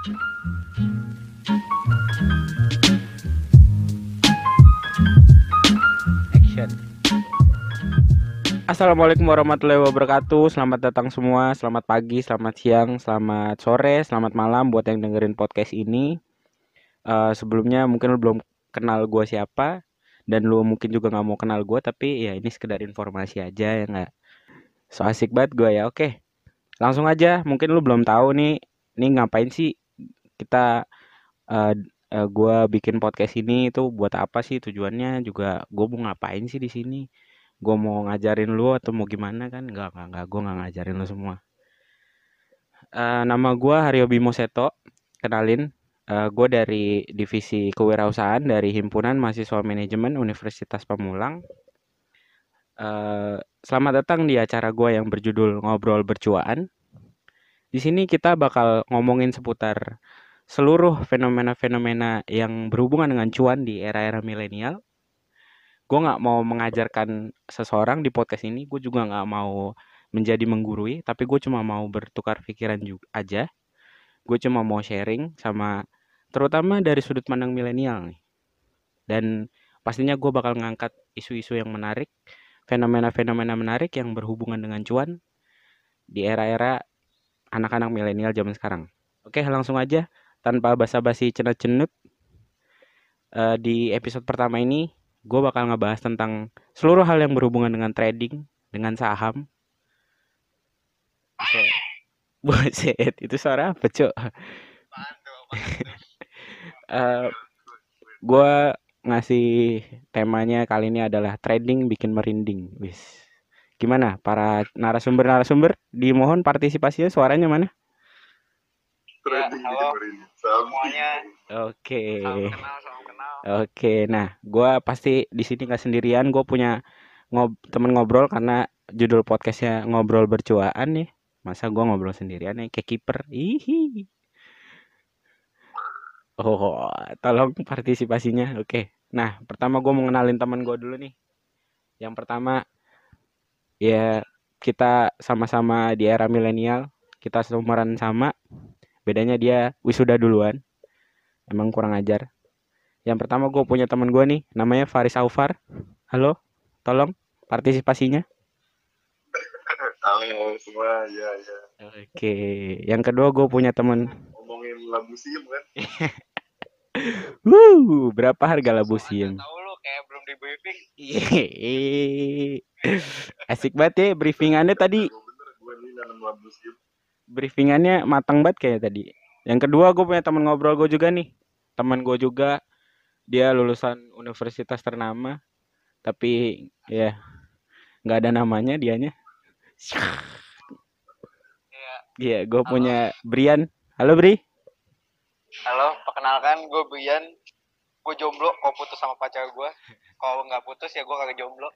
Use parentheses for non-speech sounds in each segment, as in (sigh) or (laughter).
Action. Assalamualaikum warahmatullahi wabarakatuh. Selamat datang semua. Selamat pagi, selamat siang, selamat sore, selamat malam buat yang dengerin podcast ini. Eh, sebelumnya mungkin lu belum kenal gua siapa dan lu mungkin juga nggak mau kenal gua tapi ya ini sekedar informasi aja ya nggak. So asik banget gua ya. Oke. Langsung aja. Mungkin lu belum tahu nih ini ngapain sih kita eh eh, gua bikin podcast ini itu buat apa sih? Tujuannya juga gua mau ngapain sih di sini? Gue mau ngajarin lu atau mau gimana kan? Nggak nggak nggak. Gue nggak ngajarin lu semua. Eh, nama gue Haryo Bimo Seto kenalin Eh, gue dari divisi kewirausahaan dari himpunan mahasiswa manajemen Universitas Pamulang. Eh, selamat datang di acara gue yang berjudul ngobrol bercuaan. Di sini kita bakal ngomongin seputar seluruh fenomena-fenomena yang berhubungan dengan cuan di era-era milenial. Gue nggak mau mengajarkan seseorang di podcast ini gue juga nggak mau menjadi menggurui tapi gue cuma mau bertukar pikiran juga aja. Gue cuma mau sharing sama terutama dari sudut pandang milenial nih. Dan pastinya gue bakal ngangkat isu-isu yang menarik fenomena-fenomena menarik yang berhubungan dengan cuan di era-era anak-anak milenial zaman sekarang. Oke langsung aja tanpa basa-basi cenut-cenut eh, di episode pertama ini gue bakal ngebahas tentang seluruh hal yang berhubungan dengan trading, dengan saham. Buset, (laughs) Buset, itu suara apa, Cok? (laughs) Eh, gue ngasih temanya kali ini adalah trading bikin merinding. Wis. Gimana para narasumber-narasumber? Dimohon partisipasinya suaranya mana? Trading halo. bikin merinding. Salam Semuanya. Oke. Salam kenal, salam kenal. Oke, nah, gue pasti di sini nggak sendirian. Gue punya ngob temen ngobrol karena judul podcastnya ngobrol bercuaan nih. Masa gue ngobrol sendirian nih kayak kiper. Ihi. Oh, tolong partisipasinya. Oke. Nah, pertama gue mau ngenalin teman gue dulu nih. Yang pertama, ya kita sama-sama di era milenial. Kita seumuran sama. Bedanya dia wisuda duluan. Emang kurang ajar. Yang pertama gue punya teman gue nih, namanya Faris Aufar. Halo, tolong partisipasinya. Halo semua, ya ya. Oke, yang kedua gue punya teman. Ngomongin labu siem kan? (laughs) Wuh, berapa harga labu siem? Tahu lu kayak belum di briefing. Asik banget ya briefingannya tadi. Gua bener, gue nih nanam labu siem. Briefingannya matang banget kayak tadi. Yang kedua gue punya teman ngobrol gue juga nih. Teman gue juga dia lulusan universitas ternama, tapi ya nggak ada namanya dianya. Iya. Iya, gue punya Brian. Halo Bri. Halo, perkenalkan gue Brian. Gue jomblo, kau putus sama pacar gue. Kalau nggak putus ya gue kagak jomblo.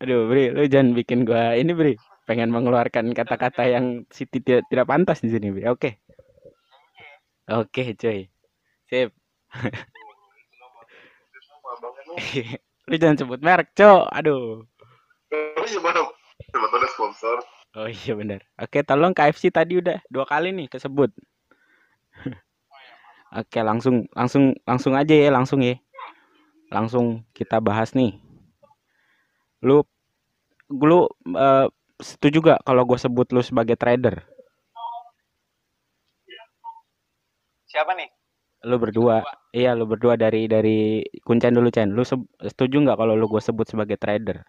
Aduh, Bri, lu jangan bikin gua ini, Bri. Pengen mengeluarkan kata-kata yang tidak tidak pantas di sini. Oke. Oke, cuy. Sip. (laughs) Lu. jangan sebut merek, Cok. Aduh. Oh iya sponsor. Oh iya benar. Oke, tolong KFC tadi udah dua kali nih kesebut. (laughs) Oke, langsung langsung langsung aja ya, langsung ya. Langsung kita bahas nih. Lu lu eh, setuju gak kalau gue sebut lu sebagai trader? Siapa nih? Lu berdua. Iya, lu berdua dari dari Kuncen dulu, Cen. Lu se- setuju nggak kalau lu gue sebut sebagai trader?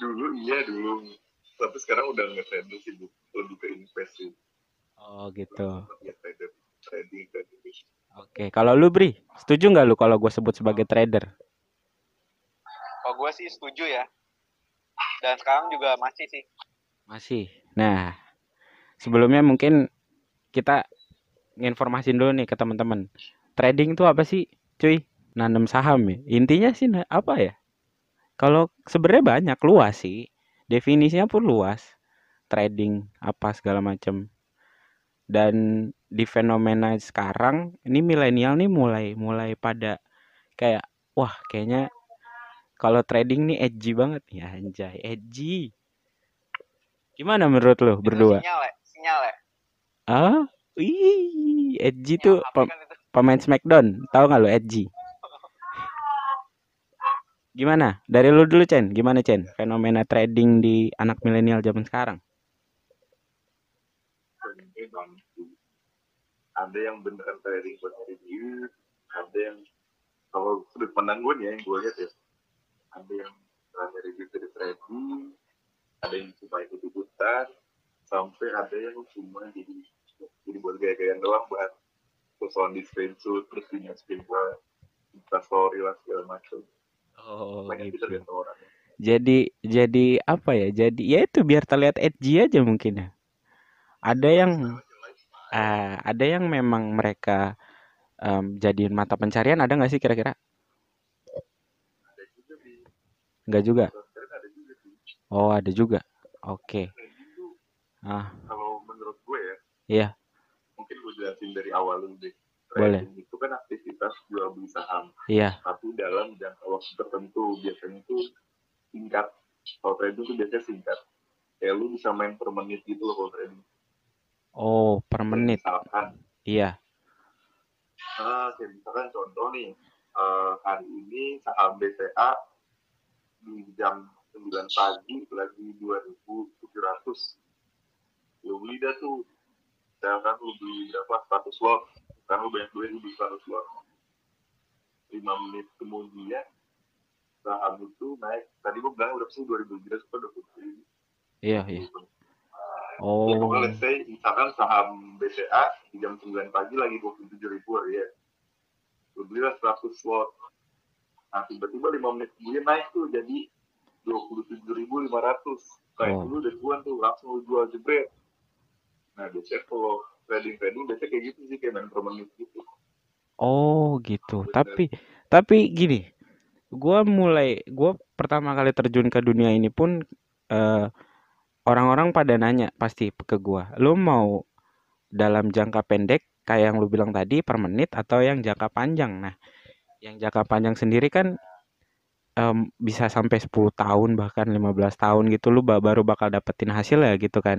Dulu iya dulu. Tapi sekarang udah nggak trader sih, Bu. Lebih ke invest sih. Oh, gitu. Ya trader. Trading, trading. Oke, kalau lu Bri, setuju nggak lu kalau gue sebut sebagai trader? Kalau gue sih setuju ya. Dan sekarang juga masih sih. Masih. Nah, sebelumnya mungkin kita nginformasin dulu nih ke teman-teman. Trading itu apa sih, cuy? Nanam saham ya. Intinya sih na- apa ya? Kalau sebenarnya banyak luas sih. Definisinya pun luas. Trading apa segala macam. Dan di fenomena sekarang ini milenial nih mulai mulai pada kayak wah kayaknya kalau trading nih edgy banget ya anjay edgy. Gimana menurut lo berdua? Sinyal ya, nyal ya Ah, ih, Edgy Nyal tuh HP pe- kan itu pemain Smackdown. Tahu nggak lo Edgy? Gimana? Dari lu dulu, Chen. Gimana, Chen? Fenomena trading di anak milenial zaman sekarang. Ada yang beneran trading buat nyari duit ada yang kalau sudut pandang gue nih ya, yang gue lihat ya ada yang nyari duit dari trading ada yang cuma ikut ikutan sampai ada yang cuma jadi jadi buat gaya-gayaan doang buat sosokan di screenshot terus di ke instastory lah segala macam Oh, banyak gitu. orang Jadi jadi apa ya? Jadi ya itu biar terlihat edgy aja mungkin ya. Ada yang ah, ada yang memang mereka em, jadiin mata pencarian ada nggak sih kira-kira? Ada juga Oh, ada juga. Oke. trading tuh Ah, kalau menurut gue ya iya, mungkin gue jelasin dari awal dulu deh. Boleh. Trading itu kan aktivitas jual beli saham, iya. tapi dalam jangka waktu tertentu biasanya itu singkat. Kalau trading itu biasanya singkat. Kayak lu bisa main per menit gitu loh kalau trading. Oh, per menit. Misalkan, Iya. ah, kayak misalkan contoh nih, eh, hari ini saham BCA di jam 9 pagi lagi 2.700. Lu beli dah tuh. Misalkan lu beli berapa? 100 lot. Kan lu banyak duit, lu beli 100 lot. 5 menit kemudian saham itu naik. Tadi gua bilang udah sih 2000 sekarang 20 Iya, iya. Ya, Oh, pokoknya let's say, misalkan saham BCA di jam 9 pagi lagi 27 ribu ya. Lu belilah 100 slot. Nah, tiba-tiba 5 menit kemudian naik tuh jadi 27.500. Kayak Oh. dulu udah cuan tuh, langsung jual jebret. Nah, biasanya kalau trading-trading biasanya kayak gitu sih, kayak main per menit gitu. oh gitu. Bener. Tapi tapi gini, gua mulai gua pertama kali terjun ke dunia ini pun eh, orang-orang pada nanya pasti ke gua, lu mau dalam jangka pendek kayak yang lu bilang tadi per menit atau yang jangka panjang. Nah, yang jangka panjang sendiri kan em, bisa sampai 10 tahun bahkan 15 tahun gitu lu ba- baru bakal dapetin hasil ya gitu kan.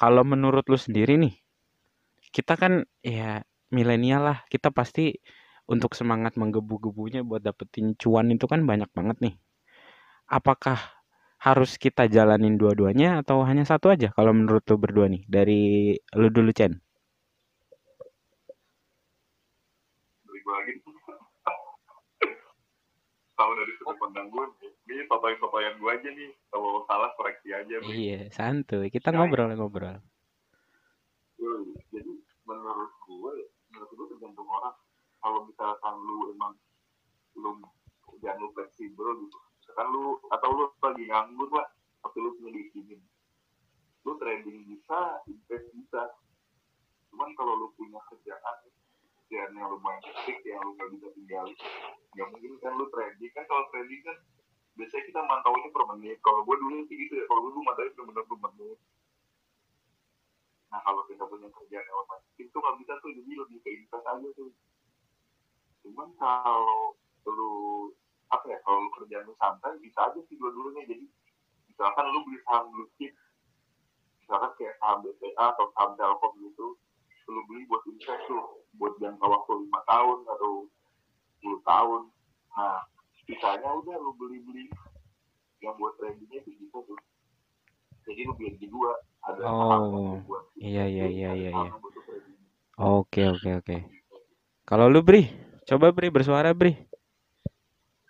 Kalau menurut lu sendiri nih, kita kan ya milenial lah, kita pasti untuk semangat menggebu-gebunya buat dapetin cuan itu kan banyak banget nih. Apakah harus kita jalanin dua-duanya atau hanya satu aja kalau menurut lu berdua nih? Dari lu dulu, Chen. Kalau dari sudut pandang gue, ini papayan-papayan gue aja nih. Kalau salah koreksi aja. Bri. Iya, santuy. Kita ngobrol-ngobrol. Hmm, jadi menurut gue menurut gue tergantung orang kalau misalkan lu emang belum jangan lu fleksibel gitu misalkan lu atau lu lagi nganggur lah tapi lu dingin lu trading bisa invest bisa cuman kalau lu punya kerjaan kerjaan yang lumayan hektik yang lu gak bisa tinggalin. Nggak mungkin kan lu trading kan kalau trading kan biasanya kita mantaunya per menit. Kalau gue dulu sih gitu ya. Kalau gue dulu mantaunya bener-bener per menit. Nah kalau kita punya kerjaan yang lumayan itu nggak bisa tuh. Jadi lebih ke invest aja tuh. Cuman kalau lu apa ya kalau lu kerjaan lu santai bisa aja sih dua-duanya. Jadi misalkan lu beli saham blue chip misalkan kayak saham BCA atau saham Telkom gitu lu beli buat invest tuh buat jangka waktu lima tahun atau 10 tahun nah sisanya udah lu beli-beli yang buat tradingnya itu bisa tuh jadi lu beli di dua ada Oh, buat iya, iya, iya, iya, iya. Oke, oke, oke. Kalau lu, Bri, coba Bri bersuara, Bri.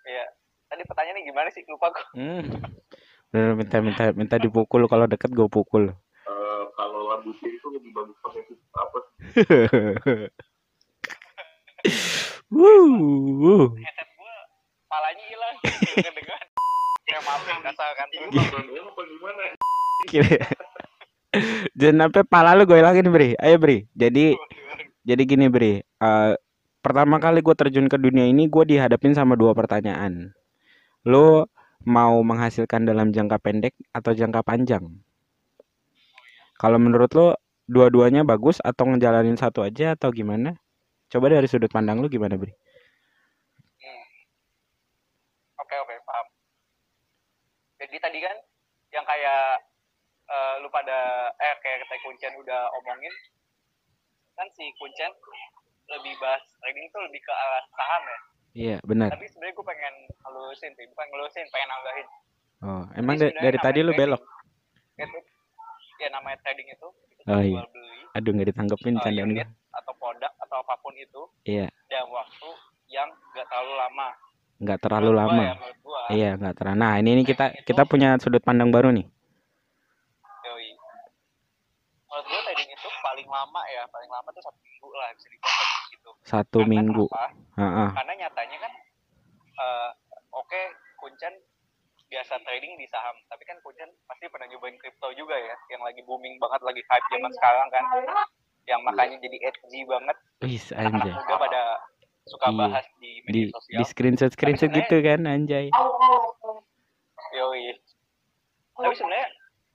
Iya. Tadi pertanyaannya gimana sih? Lupa gue. Hmm. Bener, minta minta minta dipukul kalau deket gue pukul. Eh, kalau rambutnya itu lebih bagus pakai apa? (laughs) Wuh. Headset palanya hilang. Dengar-dengar. Kayak maafin kasar kan. Gimana? Jangan sampai pala lu gue hilangin, Bri. Ayo, Bri. Jadi jadi gini, Bri. Eh, pertama kali gue terjun ke dunia ini, gue dihadapin sama dua pertanyaan. Lu mau menghasilkan dalam jangka pendek atau jangka panjang? Kalau menurut lu, dua-duanya bagus atau ngejalanin satu aja atau gimana? Coba dari sudut pandang lu gimana, Bri? Hmm. Oke oke paham. Jadi tadi kan yang kayak eh, lu pada eh kayak kita Kuncen udah omongin kan si Kuncen lebih bahas trading itu lebih ke arah saham ya Iya, benar. tapi sebenarnya gue pengen halusin sih bukan ngelusin pengen nambahin Oh, emang Jadi da- dari tadi lu belok. itu ya namanya trading itu Oh, iya. jual beli Aduh, nggak ditanggepin uh, candaan unit gua. atau produk atau apa pun itu Iya, dalam waktu yang gak terlalu lama nggak terlalu gua lama. ya, gua Iya, nggak terlalu. Nah, ini ini kita itu- kita punya sudut pandang baru nih. Yoi. Menurut gue trading itu paling lama ya, paling lama tuh satu minggu lah bisa dibilang gitu. Satu Karena minggu. kenapa? Heeh. Karena nyatanya kan, eh, Kuncen biasa trading di saham, tapi kan Kuncen pasti pernah nyobain kripto juga ya, yang lagi booming banget, lagi hype zaman sekarang kan, yang makanya jadi edgy banget, Wis anak anjay. muda pada suka Iya. bahas di Di media di sosial. screenshot screenshot Tapi gitu kan anjay. Yoi. Tapi sebenarnya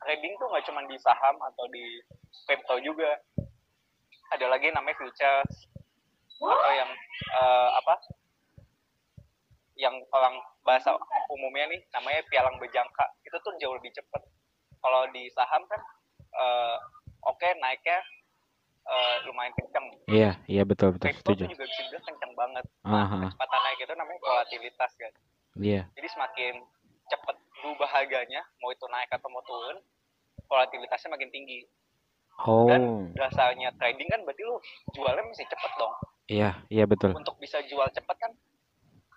trading tuh nggak cuma di saham atau di crypto juga. Ada lagi namanya futures atau yang eh, apa? Yang orang bahasa umumnya nih namanya pialang berjangka. Itu tuh jauh lebih cepet. Kalau di saham kan eh, oke naiknya eh, lumayan kenceng. Iya, iya betul betul Crypto setuju. tuh juga bisa dibilang kenceng banget. Nah, kecepatan naik itu namanya volatilitas kan. Iya. Jadi semakin cepat berubah harganya, mau itu naik atau mau turun, volatilitasnya makin tinggi. Oh. Dasarnya trading kan berarti lu jualnya mesti cepet dong. Iya, iya betul. Untuk bisa jual cepet kan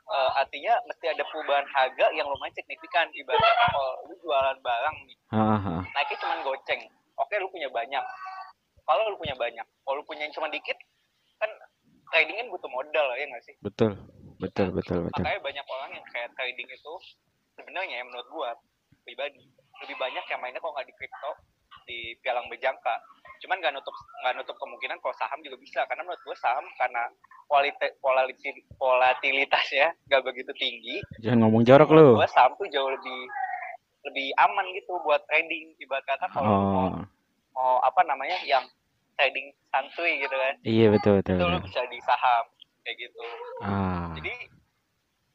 eh, artinya mesti ada perubahan harga yang lumayan signifikan. Ibaratnya kalau lu jualan barang nih, Heeh. naiknya cuma goceng. Oke, lu punya banyak. Kalau lu punya banyak, kalau lu punya yang cuma dikit, kan trading kan butuh modal ya nggak sih? Betul. Betul betul betul. makanya banyak orang yang kayak trading itu sebenarnya ya menurut gua pribadi lebih banyak yang mainnya kalau nggak di kripto di pialang berjangka cuman nggak nutup nggak nutup kemungkinan kalau saham juga bisa karena menurut gua saham karena kualitas volatilitasnya nggak begitu tinggi Jangan ngomong jorok lu. gua saham tuh jauh lebih lebih aman gitu buat trading ibarat kata kalau lu mau, Oh. mau apa namanya yang trading santuy gitu kan Iya betul betul. itu lu betul. bisa di saham kayak gitu Ah. jadi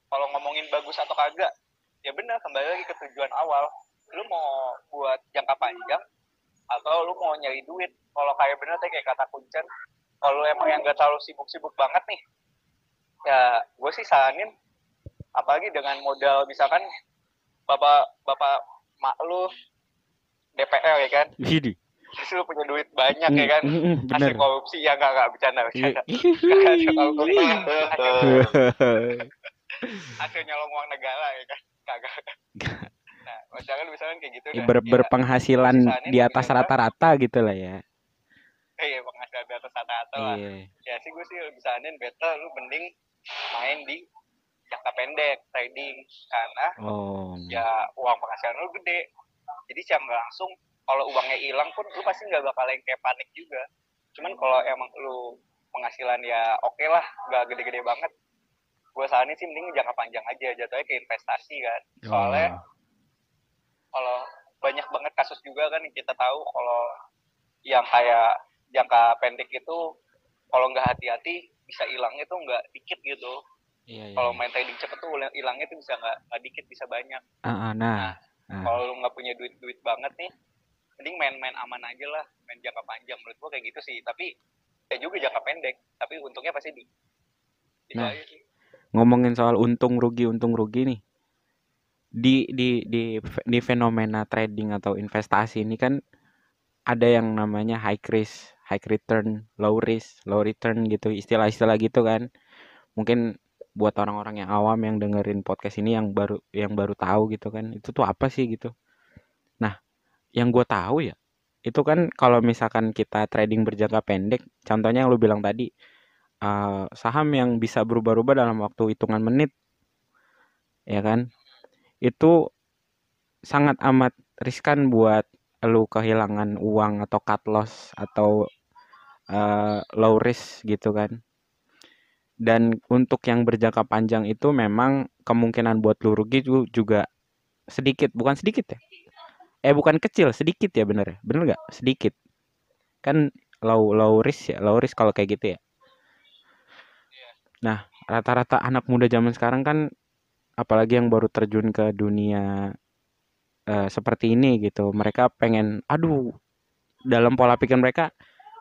kalau ngomongin bagus atau kagak, ya benar kembali lagi ke tujuan awal. Lu mau buat jangka panjang atau lu mau nyari duit. Kalau kayak bener teh kayak kata Kuncen, kalau emang yang gak terlalu sibuk-sibuk banget nih, ya gue sih saranin apalagi dengan modal misalkan bapak bapak mak lu DPR ya kan, Widih. terus lu punya duit banyak ya kan, Mm, mm, hasil korupsi ya nggak nggak bercanda Iya. bercanda. Hasil hasil nyolong uang negara ya kan kagak (laughs) nah misalkan misalkan kayak gitu dah. Ber- Ya, berpenghasilan di atas rata-rata gitu lah ya. iya penghasilan di atas rata-rata lah Iya. ya sih gue sih lebih saranin better lu mending main di jangka pendek trading karena Oh. ya uang penghasilan lu gede jadi siang langsung kalau uangnya hilang pun lu pasti nggak bakal yang kayak panik juga cuman kalau emang lu penghasilan ya oke lah nggak gede-gede banget gue saranin sih mending jangka panjang aja jatuhnya ke investasi kan soalnya Oh. Kalau banyak banget kasus juga kan yang kita tahu kalau yang kayak jangka pendek itu kalau nggak hati-hati bisa hilangnya tuh nggak dikit gitu Iya, iya. kalau main trading cepet tuh hilangnya tuh bisa nggak nggak dikit bisa banyak Ah, ah, nah. Nah. kalau lu nggak punya duit duit banget nih mending main-main aman aja lah main jangka panjang menurut gua kayak gitu sih tapi ya juga jangka pendek tapi untungnya pasti di itu Nah. ngomongin soal untung rugi untung rugi nih di di di di fenomena trading atau investasi ini kan ada yang namanya high risk high return low risk low return gitu istilah-istilah gitu kan. Mungkin buat orang-orang yang awam yang dengerin podcast ini yang baru yang baru tahu gitu kan itu tuh apa sih gitu. Nah yang gue tahu ya itu kan kalau misalkan kita trading berjangka pendek contohnya yang lu bilang tadi eh, saham yang bisa berubah-ubah dalam waktu hitungan menit ya kan itu sangat amat riskan buat lu kehilangan uang atau cut loss atau eh, low risk gitu kan. Dan untuk yang berjangka panjang itu memang kemungkinan buat lu rugi ju- juga sedikit bukan sedikit ya? Eh bukan kecil sedikit ya bener ya? Bener nggak? Sedikit. Kan low low risk ya? Low risk kalau kayak gitu ya? Nah, rata-rata anak muda zaman sekarang kan apalagi yang baru terjun ke dunia eh, seperti ini gitu. Mereka pengen aduh dalam pola pikir mereka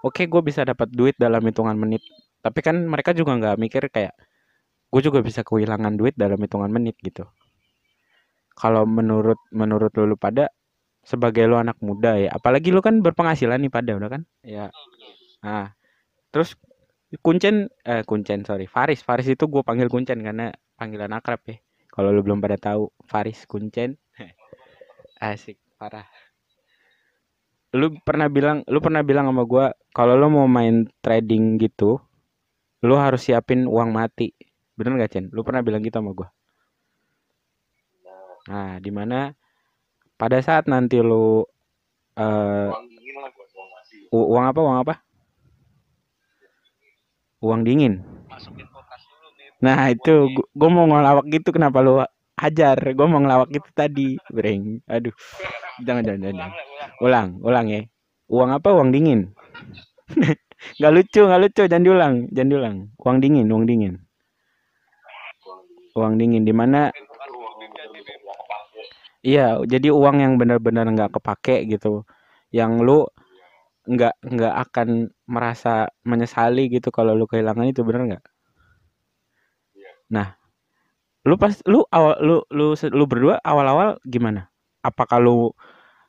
oke gue bisa dapat duit dalam hitungan menit. Tapi kan mereka juga nggak mikir kayak gue juga bisa kehilangan duit dalam hitungan menit gitu. Kalau menurut menurut lu, lu pada sebagai lu anak muda ya apalagi lu kan berpenghasilan nih pada udah kan? Ya. Nah terus kuncen eh kuncen sorry Faris. Faris itu gue panggil kuncen karena panggilan akrab ya kalau lu belum pada tahu Faris kuncen. (laughs) Asik parah. Lu pernah bilang lu pernah bilang sama gue kalau lu mau main trading gitu lu harus siapin uang mati. Bener gak Chen lu pernah bilang gitu sama gue nah di mana pada saat nanti lu eh uang uang masih u- uang apa? Uang apa? Uang dingin. Masukin. Nah itu gue mau ngelawak gitu kenapa lu hajar? Gue mau ngelawak gitu tadi breng. Aduh. Jangan jangan jangan, ulang ulang ya. Uang apa? Uang dingin. (laughs) Nggak lucu nggak lucu. Jangan diulang jangan diulang. Uang dingin uang dingin. Uang dingin di mana? Iya jadi uang yang benar-benar nggak kepake gitu. Yang lu nggak nggak akan merasa menyesali gitu kalau lu kehilangan itu bener nggak. Nah lu pas lu awal lu lu lu berdua awal-awal gimana? Apakah lu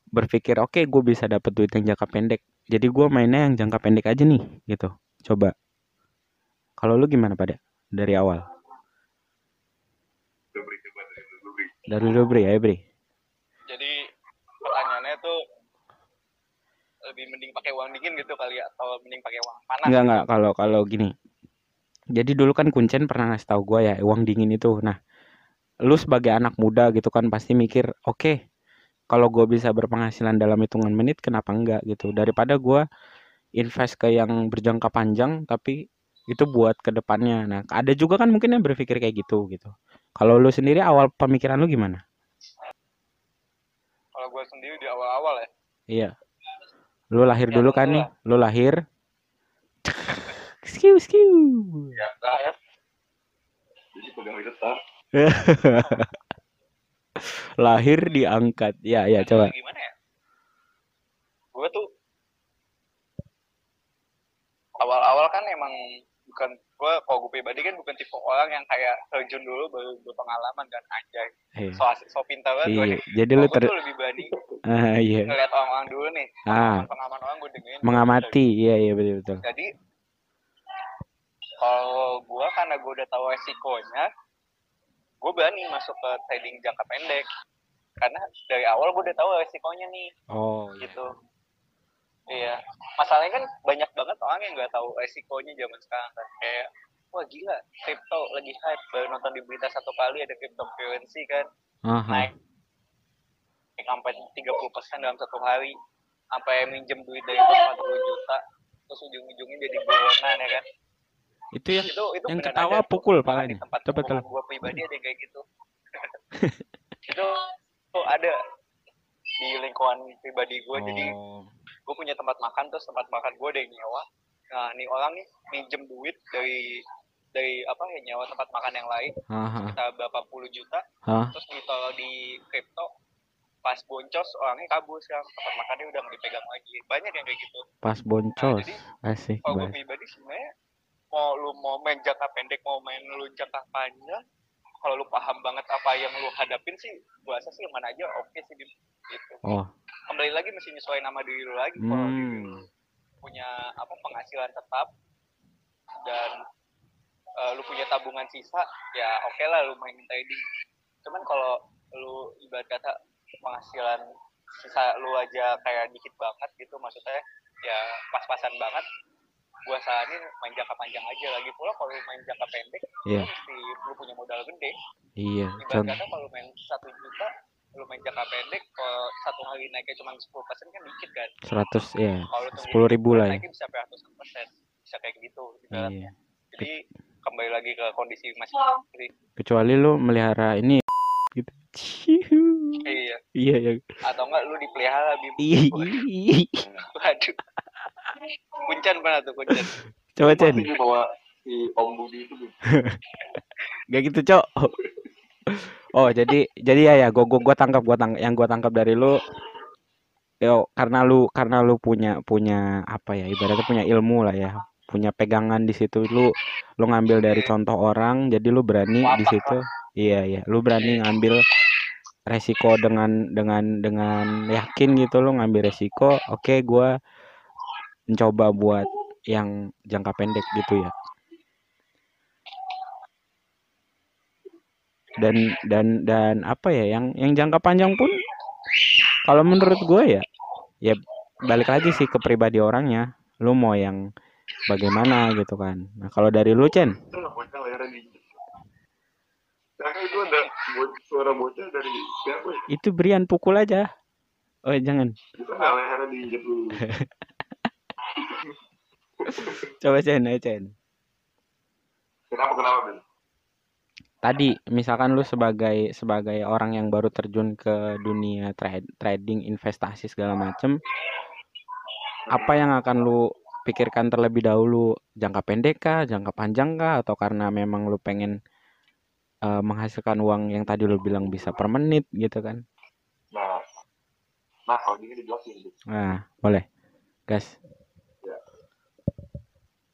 berpikir oke gue bisa dapet duit yang jangka pendek jadi gue mainnya yang jangka pendek aja nih gitu. Coba. Kalau lu gimana pada dari awal? Coba dari dulu beri dari lu Bri ya Bri jadi pertanyaannya tuh lebih mending pakai uang dingin gitu kali ya atau mending pakai uang panas? Enggak enggak. Kalau kalau gini. Jadi dulu kan Kuncen pernah ngasih tahu gue ya uang dingin itu. Nah, lu sebagai anak muda gitu kan pasti mikir, oke, kalau gue bisa berpenghasilan dalam hitungan menit, kenapa enggak gitu? Daripada gue invest ke yang berjangka panjang, tapi itu buat ke depannya. Nah, ada juga kan mungkin yang berpikir kayak gitu gitu. Kalau lu sendiri awal pemikiran lu gimana? kalau gue sendiri di awal-awal ya Iya. Lu lahir Ya, dulu kan nih, lu lahir. Skiu skiu. ya kan jadi pegang tetap (laughs) lahir diangkat ya ya Dan coba. gimana ya? Gue tuh awal-awal kan emang bukan gue kalau gue pribadi kan bukan tipe orang yang kayak terjun dulu baru berpengalaman dan anjay. Iya. so so pintar banget gue iya jadi lu ter lebih berani ah iya. ngeliat orang-orang dulu nih. Ah. Pengalaman orang gue dengerin. Mengamati. Iya iya betul betul. Jadi kalau gue karena gue udah tahu resikonya gue berani masuk ke trading jangka pendek. Karena dari awal gue udah tahu resikonya nih. Oh iya. Gitu. Iya. Masalahnya kan banyak banget orang yang nggak tahu resikonya zaman sekarang kan. Kayak wah gila crypto lagi hype. Baru nonton di berita satu kali ada cryptocurrency kan Aha. naik. Naik sampai 30% dalam satu hari. Sampai minjem duit dari bos 40 juta. Terus ujung-ujungnya jadi buronan ya kan itu yang itu itu yang ketawa ada. pukul palanya. tempat Betul, betul. gue pribadi ada yang kayak gitu. (laughs) Itu tuh ada di lingkungan pribadi gue jadi oh. gue punya tempat makan terus tempat makan gue ada yang nyewa. Nah nih orang nih minjem duit dari dari apa ya nyewa tempat makan yang lain. Aha. kita berapa puluh juta. Hah? terus ditaruh di kripto. Pas boncos orangnya kabur sekarang. Tempat makannya udah nggak dipegang lagi. Banyak yang kayak gitu. Pas boncos. jadi, asik kalau gue pribadi sebenarnya mau lu mau main jangka pendek mau main lu jangka panjang kalau lu paham banget apa yang lu hadapin sih gua rasa sih mana aja oke sih Bim. gitu. Oh. Kembali lagi mesti nyesuaiin nama diri lu lagi kalau diri lu hmm punya apa penghasilan tetap dan eh, lu punya tabungan sisa ya oke lah lu main trading. Cuman kalau lu ibarat kata penghasilan sisa lu aja kayak dikit banget gitu maksudnya ya pas-pasan banget gua saranin main jangka panjang aja. Lagi pula kalau lu main jangka pendek Iya. lu mesti lu punya modal gede. Iya ibarat con kata kalau main satu juta lu main jangka pendek kalau satu hari naiknya cuma 10% kan dikit kan. 100 ya sepuluh ribu lah ya. bisa sampai ratusan persen. Bisa kayak gitu ibaratnya. iya. Jadi kembali lagi ke kondisi masing-masing. Kecuali lu melihara ini (laughs) gitu. Iya. Iya ya atau enggak lu dipelihara bim Ih, (laughs) waduh kuncan mana tuh kuncan (laughs) coba dia bawa si Om Budi itu. (laughs) Gak gitu, Cok. (laughs) Oh, jadi jadi ya ya gua gua, gua tangkap gua tang yang gua tangkap dari lu yo karena lu karena lu punya punya apa ya ibaratnya punya ilmu lah ya punya pegangan di situ lu lu ngambil dari contoh orang jadi lu berani di situ. Iya iya lu berani ngambil resiko dengan dengan dengan yakin gitu lu ngambil resiko oke gua mencoba buat yang jangka pendek gitu ya. Dan dan dan apa ya yang yang jangka panjang pun kalau menurut gue ya ya balik lagi sih ke pribadi orangnya. Lu mau yang bagaimana gitu kan. Nah kalau dari lu Chen? Itu ada suara bocah dari siapa ya? itu Brian pukul aja. Oh jangan. Itu nggak lehernya diinjek dulu. (laughs) coba Chen ayo Chen. Kenapa kenapa Ben? tadi misalkan lu sebagai sebagai orang yang baru terjun ke dunia trade, trading investasi segala macem apa yang akan lu pikirkan terlebih dahulu? Jangka pendek kah? Jangka panjang kah? Atau karena memang lu pengen eh, menghasilkan uang yang tadi lu bilang bisa per menit gitu kan? Nah, nah kalau gini dijelasin. Nah boleh. Gas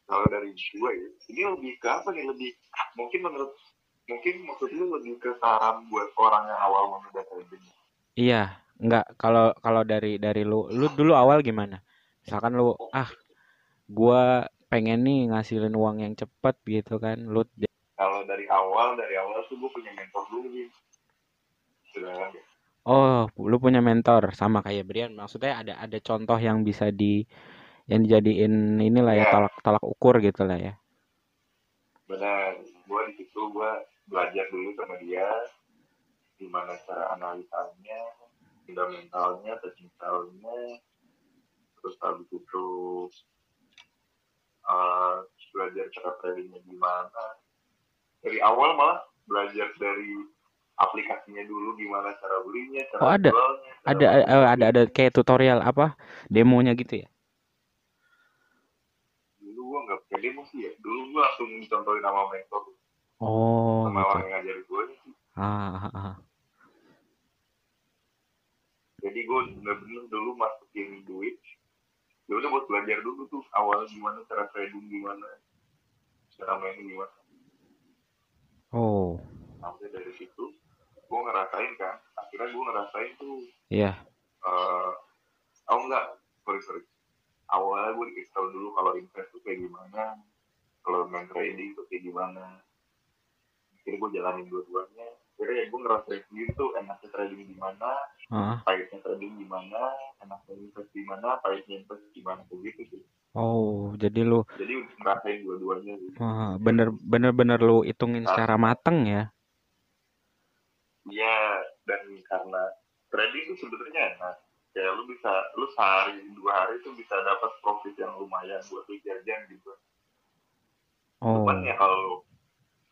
Kalau dari gue ya, ini lebih ke apa nih? Lebih mungkin menurut mungkin maksud lu lebih ke saran buat orang yang awal memulai trading. iya enggak kalau kalau dari dari lu lu dulu awal gimana misalkan lu ah gua pengen nih ngasilin uang yang cepet gitu kan lu Kalau dari awal dari awal tuh gue punya mentor dulu gitu. Sudah Oh, lu punya mentor sama kayak Brian. Maksudnya ada ada contoh yang bisa di yang dijadiin inilah ya Ya. tolak tolak ukur gitu lah ya. benar gue di situ gue belajar dulu sama dia gimana cara analisanya fundamentalnya teknikalnya terus habis itu eh, belajar cara tradingnya gimana dari awal malah belajar dari aplikasinya dulu gimana cara belinya cara Oh, ada. jualnya cara Ada eh, ada ada kayak tutorial apa demonya gitu ya. dulu demo sih ya. Dulu gue langsung dicontohin sama mentor Oh, sama gitu. orang yang ngajarin gue sih. Ah, ah, ah. jadi gue bener-bener dulu masukin duit. Ya udah buat belajar dulu tuh awal gimana cara trading gimana cara main gimana. Oh, sampai dari situ gue ngerasain kan. Akhirnya gue ngerasain tuh iya. eh oh enggak sorry sorry awalnya gue dikasih tahu dulu kalau invest tuh kayak gimana kalau main trading tuh kayak gimana akhirnya gue jalanin dua-duanya akhirnya ya gue ngerasain sendiri tuh enaknya trading gimana Ah. pahitnya trading gimana enaknya invest gimana pahitnya invest gimana begitu sih Oh, jadi lu jadi ngerasain dua-duanya sih. ah, bener bener bener lu hitungin secara mateng ya. Iya, dan karena trading itu sebenarnya enak. Kayak lu bisa, lu sehari, dua hari itu bisa dapat profit yang lumayan buat lu jajan gitu. Oh, Cuman ya kalau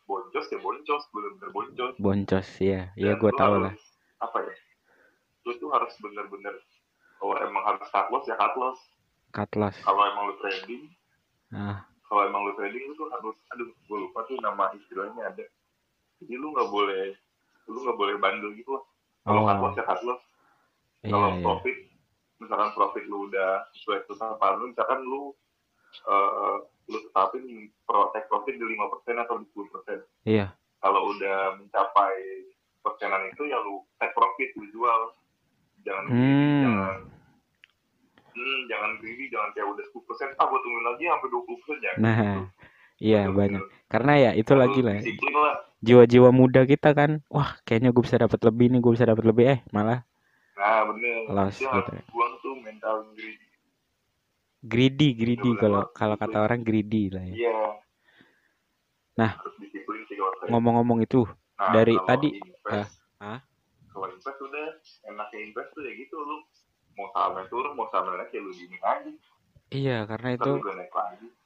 boncos ya boncos, bener-bener boncos. boncos ya. Iya, Dan lu tahu harus, lah. Apa ya? Lu tuh harus bener-bener, kalau emang harus cut loss ya cut loss. Cut loss. Kalau emang lu trading, Ah, kalau emang lu trading lu tuh harus, aduh, gue lupa tuh nama istilahnya ada. Jadi lu nggak boleh, lu nggak boleh bandel gitu loh. Kalau cut Oh. loss ya cut loss. Iya kalau iya. profit misalkan profit lu udah sesuai ketetapan lu misalkan lu eh lu tetapin pro take profit di lima persen atau di sepuluh persen Iya. kalau udah mencapai persenan itu ya lu take profit lu jual jangan Hmm. jangan hmm, jangan greedy jangan kayak udah sepuluh persen ah gua tungguin lagi sampai dua puluh persen jangan Nah, gitu. iya Bener-bener banyak. Karena ya itu harus lagi lah. disiplin lah Jiwa-jiwa muda kita kan, wah kayaknya gue bisa dapat lebih nih, gue bisa dapat lebih eh malah nah bener. Itu harus gitu ya. buang tuh mental greedy. Greedy, greedy kalau harus kalau kata orang greedy lah ya. iya. Nah. harus kalau saya. Ngomong-ngomong itu, Nah, dari tadi, invest, ah, ah? kalau invest udah enaknya invest tuh ya gitu lu. Mau sahamnya turun mau sahamnya naik ya lu dingin aja. Iya karena itu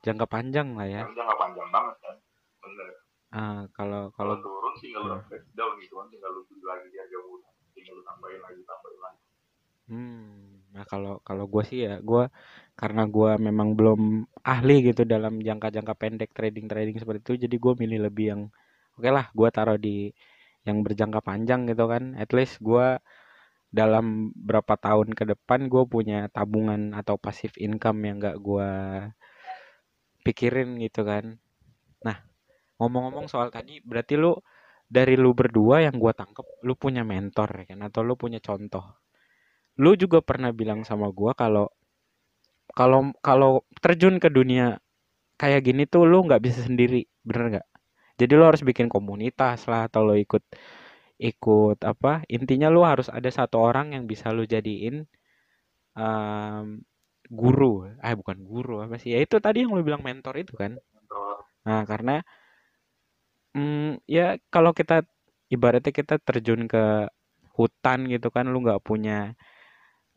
jangka panjang lah ya. jangka panjang banget kan. Bener. Ah, kalau kalau kalau turun tinggal lu invest down gitu kan tinggal lu beli lagi di harga murah tinggal lu tambahin lagi tambahin lagi Hmm, nah kalau kalau gue sih ya gue karena gue memang belum ahli gitu dalam jangka-jangka pendek trading-trading seperti itu, jadi gue milih lebih yang oke lah gue taruh di yang berjangka panjang gitu kan, at least gue dalam berapa tahun ke depan gue punya tabungan atau passive income yang gak gue pikirin gitu kan. Nah, ngomong-ngomong soal tadi, berarti lu dari lu berdua yang gue tangkep, lu punya mentor ya kan, atau lu punya contoh. Lu juga pernah bilang sama gue kalau kalau kalau terjun ke dunia kayak gini tuh lu nggak bisa sendiri, bener nggak? Jadi lu harus bikin komunitas lah, atau lu ikut ikut apa? Intinya lu harus ada satu orang yang bisa lu jadiin em, guru. Ah bukan guru apa sih? Ya itu tadi yang lu bilang mentor itu kan. mentor Nah, karena mm, ya kalau kita ibaratnya kita terjun ke hutan gitu kan, lu nggak punya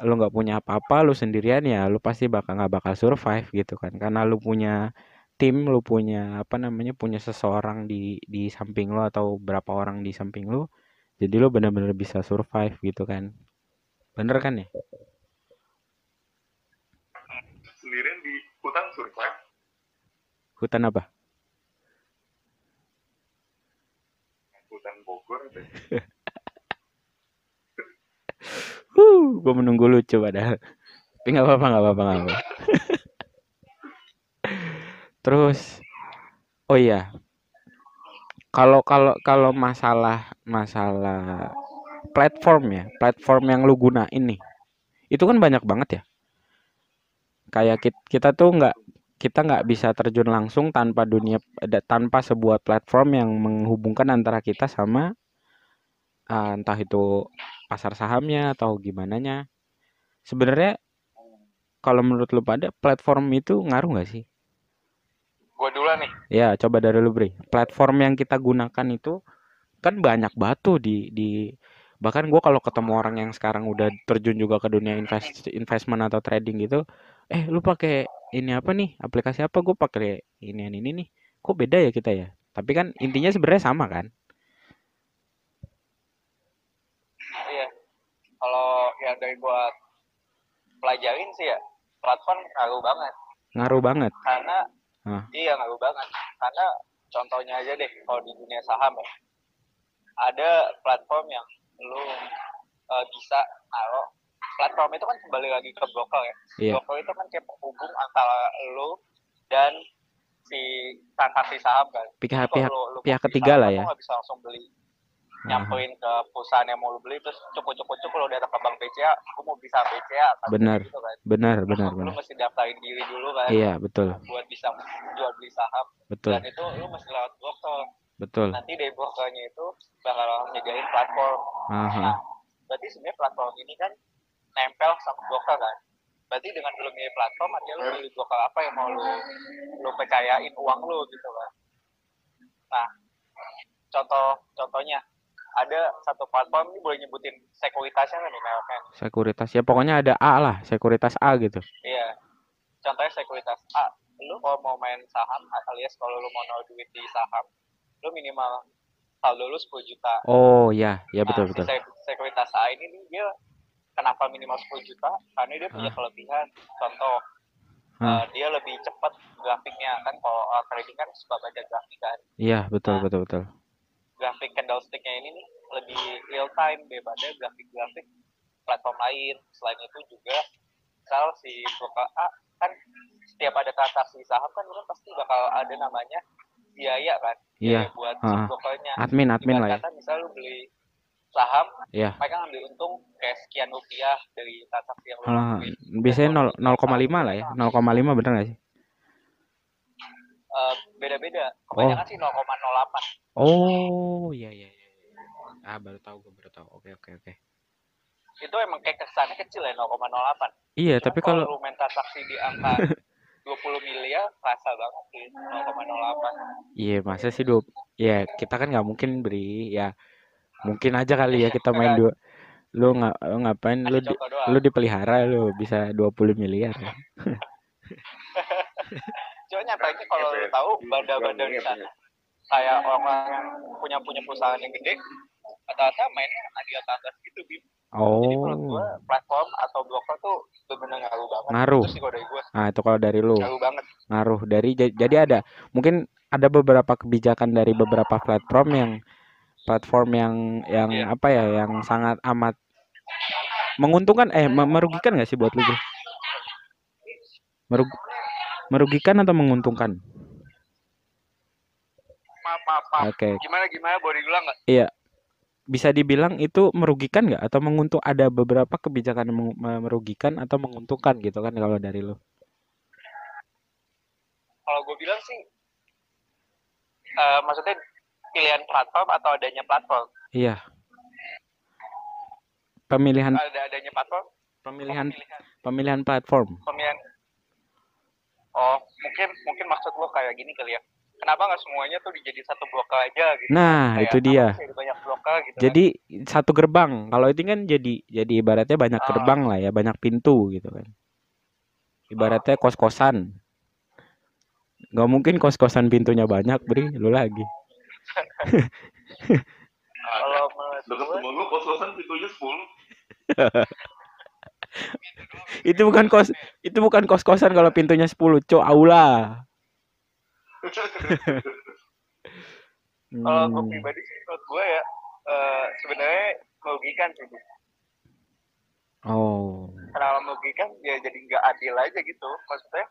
lu nggak punya apa-apa, lu sendirian ya, lu pasti bakal nggak bakal survive gitu kan. Karena lu punya tim, lu punya apa namanya, punya seseorang di di samping lu atau berapa orang di samping lu, jadi lu benar-benar bisa survive gitu kan. Bener kan ya? sendirian di hutan survive Hutan apa? Bogor (laughs) deh. Huh, gue menunggu lucu padahal. Tapi nggak apa-apa, nggak apa-apa, nggak apa. (laughs) Terus, oh iya, kalau kalau kalau masalah masalah platform ya, platform yang lu gunain nih, itu kan banyak banget ya. Kayak kita, kita tuh nggak kita nggak bisa terjun langsung tanpa dunia tanpa sebuah platform yang menghubungkan antara kita sama ah, entah itu pasar sahamnya atau gimana nya. Sebenarnya kalau menurut lu pada platform itu ngaruh nggak sih? Gue dulu nih. Ya, coba dari lu, Bre. Platform yang kita gunakan itu kan banyak batu di di bahkan gua kalau ketemu orang yang sekarang udah terjun juga ke dunia invest investment atau trading gitu, eh lu pakai ini apa nih? Aplikasi apa? Gue pakai ini ini nih. Kok beda ya kita ya? Tapi kan intinya sebenarnya sama kan? Iya. Kalau yang dari gue pelajarin sih ya, platform ngaruh banget. Ngaruh banget. Karena Hah. iya ngaruh banget. Karena contohnya aja deh, kalau di dunia saham ya, ada platform yang lu eh, bisa naruh platform itu kan kembali lagi ke broker ya. Iya. Broker itu kan kayak penghubung antara lu dan si transaksi saham kan. Pihak Kalau pihak lu- lu pihak ketiga saham lah kan ya. Lu nggak bisa langsung beli Aha. nyamperin ke perusahaan yang mau lu beli terus cukup cukup cukup lo datang ke bank BCA aku mau bisa BCA kan Benar. gitu kan Benar, benar, lu, benar. mesti daftarin diri dulu kan Iya, betul. buat bisa jual beli saham Betul. dan itu lu mesti lewat broker Betul. nanti dari brokernya itu bakal nyediain platform Aha. nah berarti sebenarnya platform ini kan nempel sama broker kan berarti dengan lu milih platform artinya lu milih broker apa yang mau lu lu percayain uang lu gitu kan nah contoh contohnya ada satu platform ini boleh nyebutin sekuritasnya kan nih Sekuritas ya pokoknya ada A lah, sekuritas A gitu. iya contohnya sekuritas A lu kalau mau main saham alias kalau lu mau naruh duit di saham lu minimal saldo lu 10 juta Oh ya, ya betul nah, betul. si sek- sekuritas A ini nih dia kenapa minimal 10 juta karena dia punya Ah. kelebihan contoh eh, dia lebih cepat grafiknya kan kalau uh, trading kan suka baca grafik kan Iya, betul Nah. betul betul. Grafik candlesticknya ini nih lebih real time daripada grafik-grafik platform lain. Selain itu juga misal si broker A kan setiap ada transaksi saham kan itu pasti bakal ada namanya biaya kan Iya. buat si Ah. brokernya. Admin admin lah ya. Kata misal lu beli saham, Iya. mereka ngambil untung kayak sekian rupiah dari transaksi yang lu lakuin. biasanya Dan kalau 0 di 0,5 lah ya. saham, 0,5 bener gak sih? Eh, beda-beda. Kebanyakan sih 0,08. Oh, iya iya iya. Ah, baru tahu gue baru tahu. Oke oke oke. Itu emang kayak kesannya kecil ya 0,08. Iya, tapi kalau lu main transaksi di angka (laughs) 20 miliar rasa banget sih 0,08 iya masa sih dua ya kita kan nggak mungkin beri ya mungkin aja kali ya kita main dua lu nggak lu ngapain lu di, lu dipelihara lu bisa 20 miliar ya. (laughs) cuma nyatanya kalau lu tahu bandar-bandar di sana. Kayak orang yang punya punya perusahaan yang gede rata-rata mainnya hadiah tangga gitu bim. Jadi menurut Oh. gua platform atau broker tuh bener-bener ngaruh banget. Ngaruh. itu sih kalau dari gua. Nah, itu kalau dari lu. Ngaruh banget. Ngaruh. Dari ja- jadi ada. Mungkin ada beberapa kebijakan dari beberapa platform yang platform yang yang Iya. apa ya yang sangat amat menguntungkan eh me- merugikan nggak sih buat lu Merug- merugikan atau menguntungkan? Maaf maaf maaf. Oke. Gimana gimana? Boleh diulang nggak? Iya. Bisa dibilang itu merugikan nggak? Atau menguntung ada beberapa kebijakan yang merugikan atau menguntungkan gitu kan kalau dari lu? Kalau gue bilang sih eh, maksudnya pilihan platform atau adanya platform? Iya. Pemilihan ada adanya platform? Pemilihan pemilihan. pemilihan platform. Pemilihan oh mungkin mungkin maksud lo kayak gini kali ya. Kenapa nggak semuanya tuh dijadi satu blok aja gitu? Nah Kayak, itu dia. banyak blok gitu jadi satu gerbang. Kalau itu kan jadi jadi ibaratnya banyak Ah. gerbang lah ya banyak pintu gitu kan. Ibaratnya kos kosan nggak mungkin kos kosan pintunya banyak bri. Lu lagi. Kan? (laughs) kalau menurut gue lu kos-kosan pintunya 10. (laughs) (laughs) itu bukan kos itu bukan kos kosan kalau pintunya 10 cok aula. (laughs) Kalau gue Hmm, pribadi sih menurut gue ya eh, sebenarnya merugikan sih oh. Kenapa merugikan ya jadi nggak adil aja gitu. Maksudnya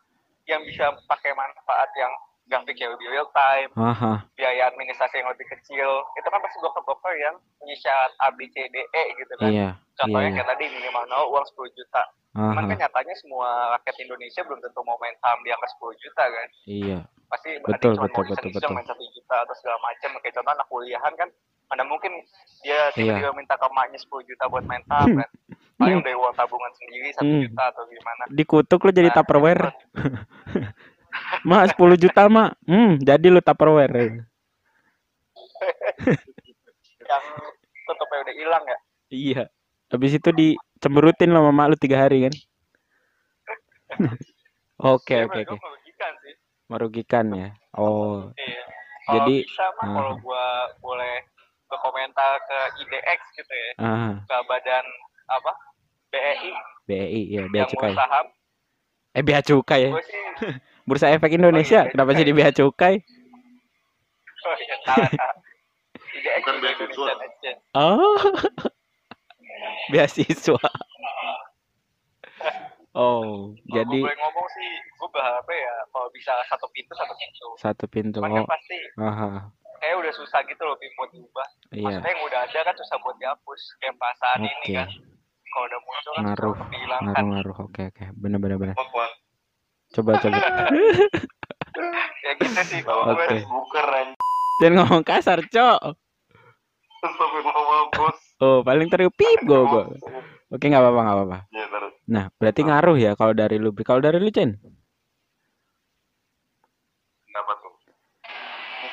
yang bisa pakai manfaat yang grafiknya lebih real time. Haha biaya administrasi yang lebih kecil. Itu kan pasti broker-broker yang punya syarat A B C D E gitu kan. Iya contohnya iya kayak tadi minimal nol uang 10 juta. Cuman kan nyatanya semua rakyat Indonesia belum tentu mau main saham di angka 10 juta kan. Iya. Pasti Betul, ada yang cuma betul, betul, betul. main satu juta atau segala macam kayak contoh anak kuliahan kan mana mungkin dia Iya. tiba-tiba minta ke emaknya 10 juta buat main saham kan. Paling dari uang tabungan sendiri satu Hmm. juta atau gimana. Dikutuk lu jadi Nah, tupperware (laughs) mak 10 juta mak hmm jadi lu tupperware. Yang tutupnya udah hilang ya? Iya. Habis itu dicemberutin lo sama mak lu tiga hari kan? (laughs) Oke Ya, oke oke. merugikan sih. Merugikan ya? Oh. Iya. Jadi, bisa mah ah. kalau gua boleh berkomentar ke IDX gitu ya, ah. Ke badan apa? BEI BEI ya bea cukai. saham, eh bea cukai ya? Gue sih (laughs) bursa efek Indonesia Oh, iya, kenapa jadi bea cukai oh iya salah salah. Bukan beasiswa. Oh beasiswa oh Kalau jadi gue boleh ngomong sih, gue berharapnya ya kalau bisa satu pintu satu pintu. satu pintu Cuman kan oh pasti aha kayak udah susah gitu loh buat diubah. iya Maksudnya yang udah ada kan susah buat dihapus. Kayak perasaan ini Oke. kan. Kalau udah muncul kan Ngaruh. ngaruh ngaruh oke oke bener bener bener wak. Coba coba (laughs) Ya gitu sih kalau Oke. gue. Buker anjing. jangan ngomong kasar cok oh paling teriuk pip gue gue oke nggak apa-apa nggak apa-apa Ya, ntar. nah berarti ngaruh ya kalau dari lu kalau dari lu Chen Kenapa tuh?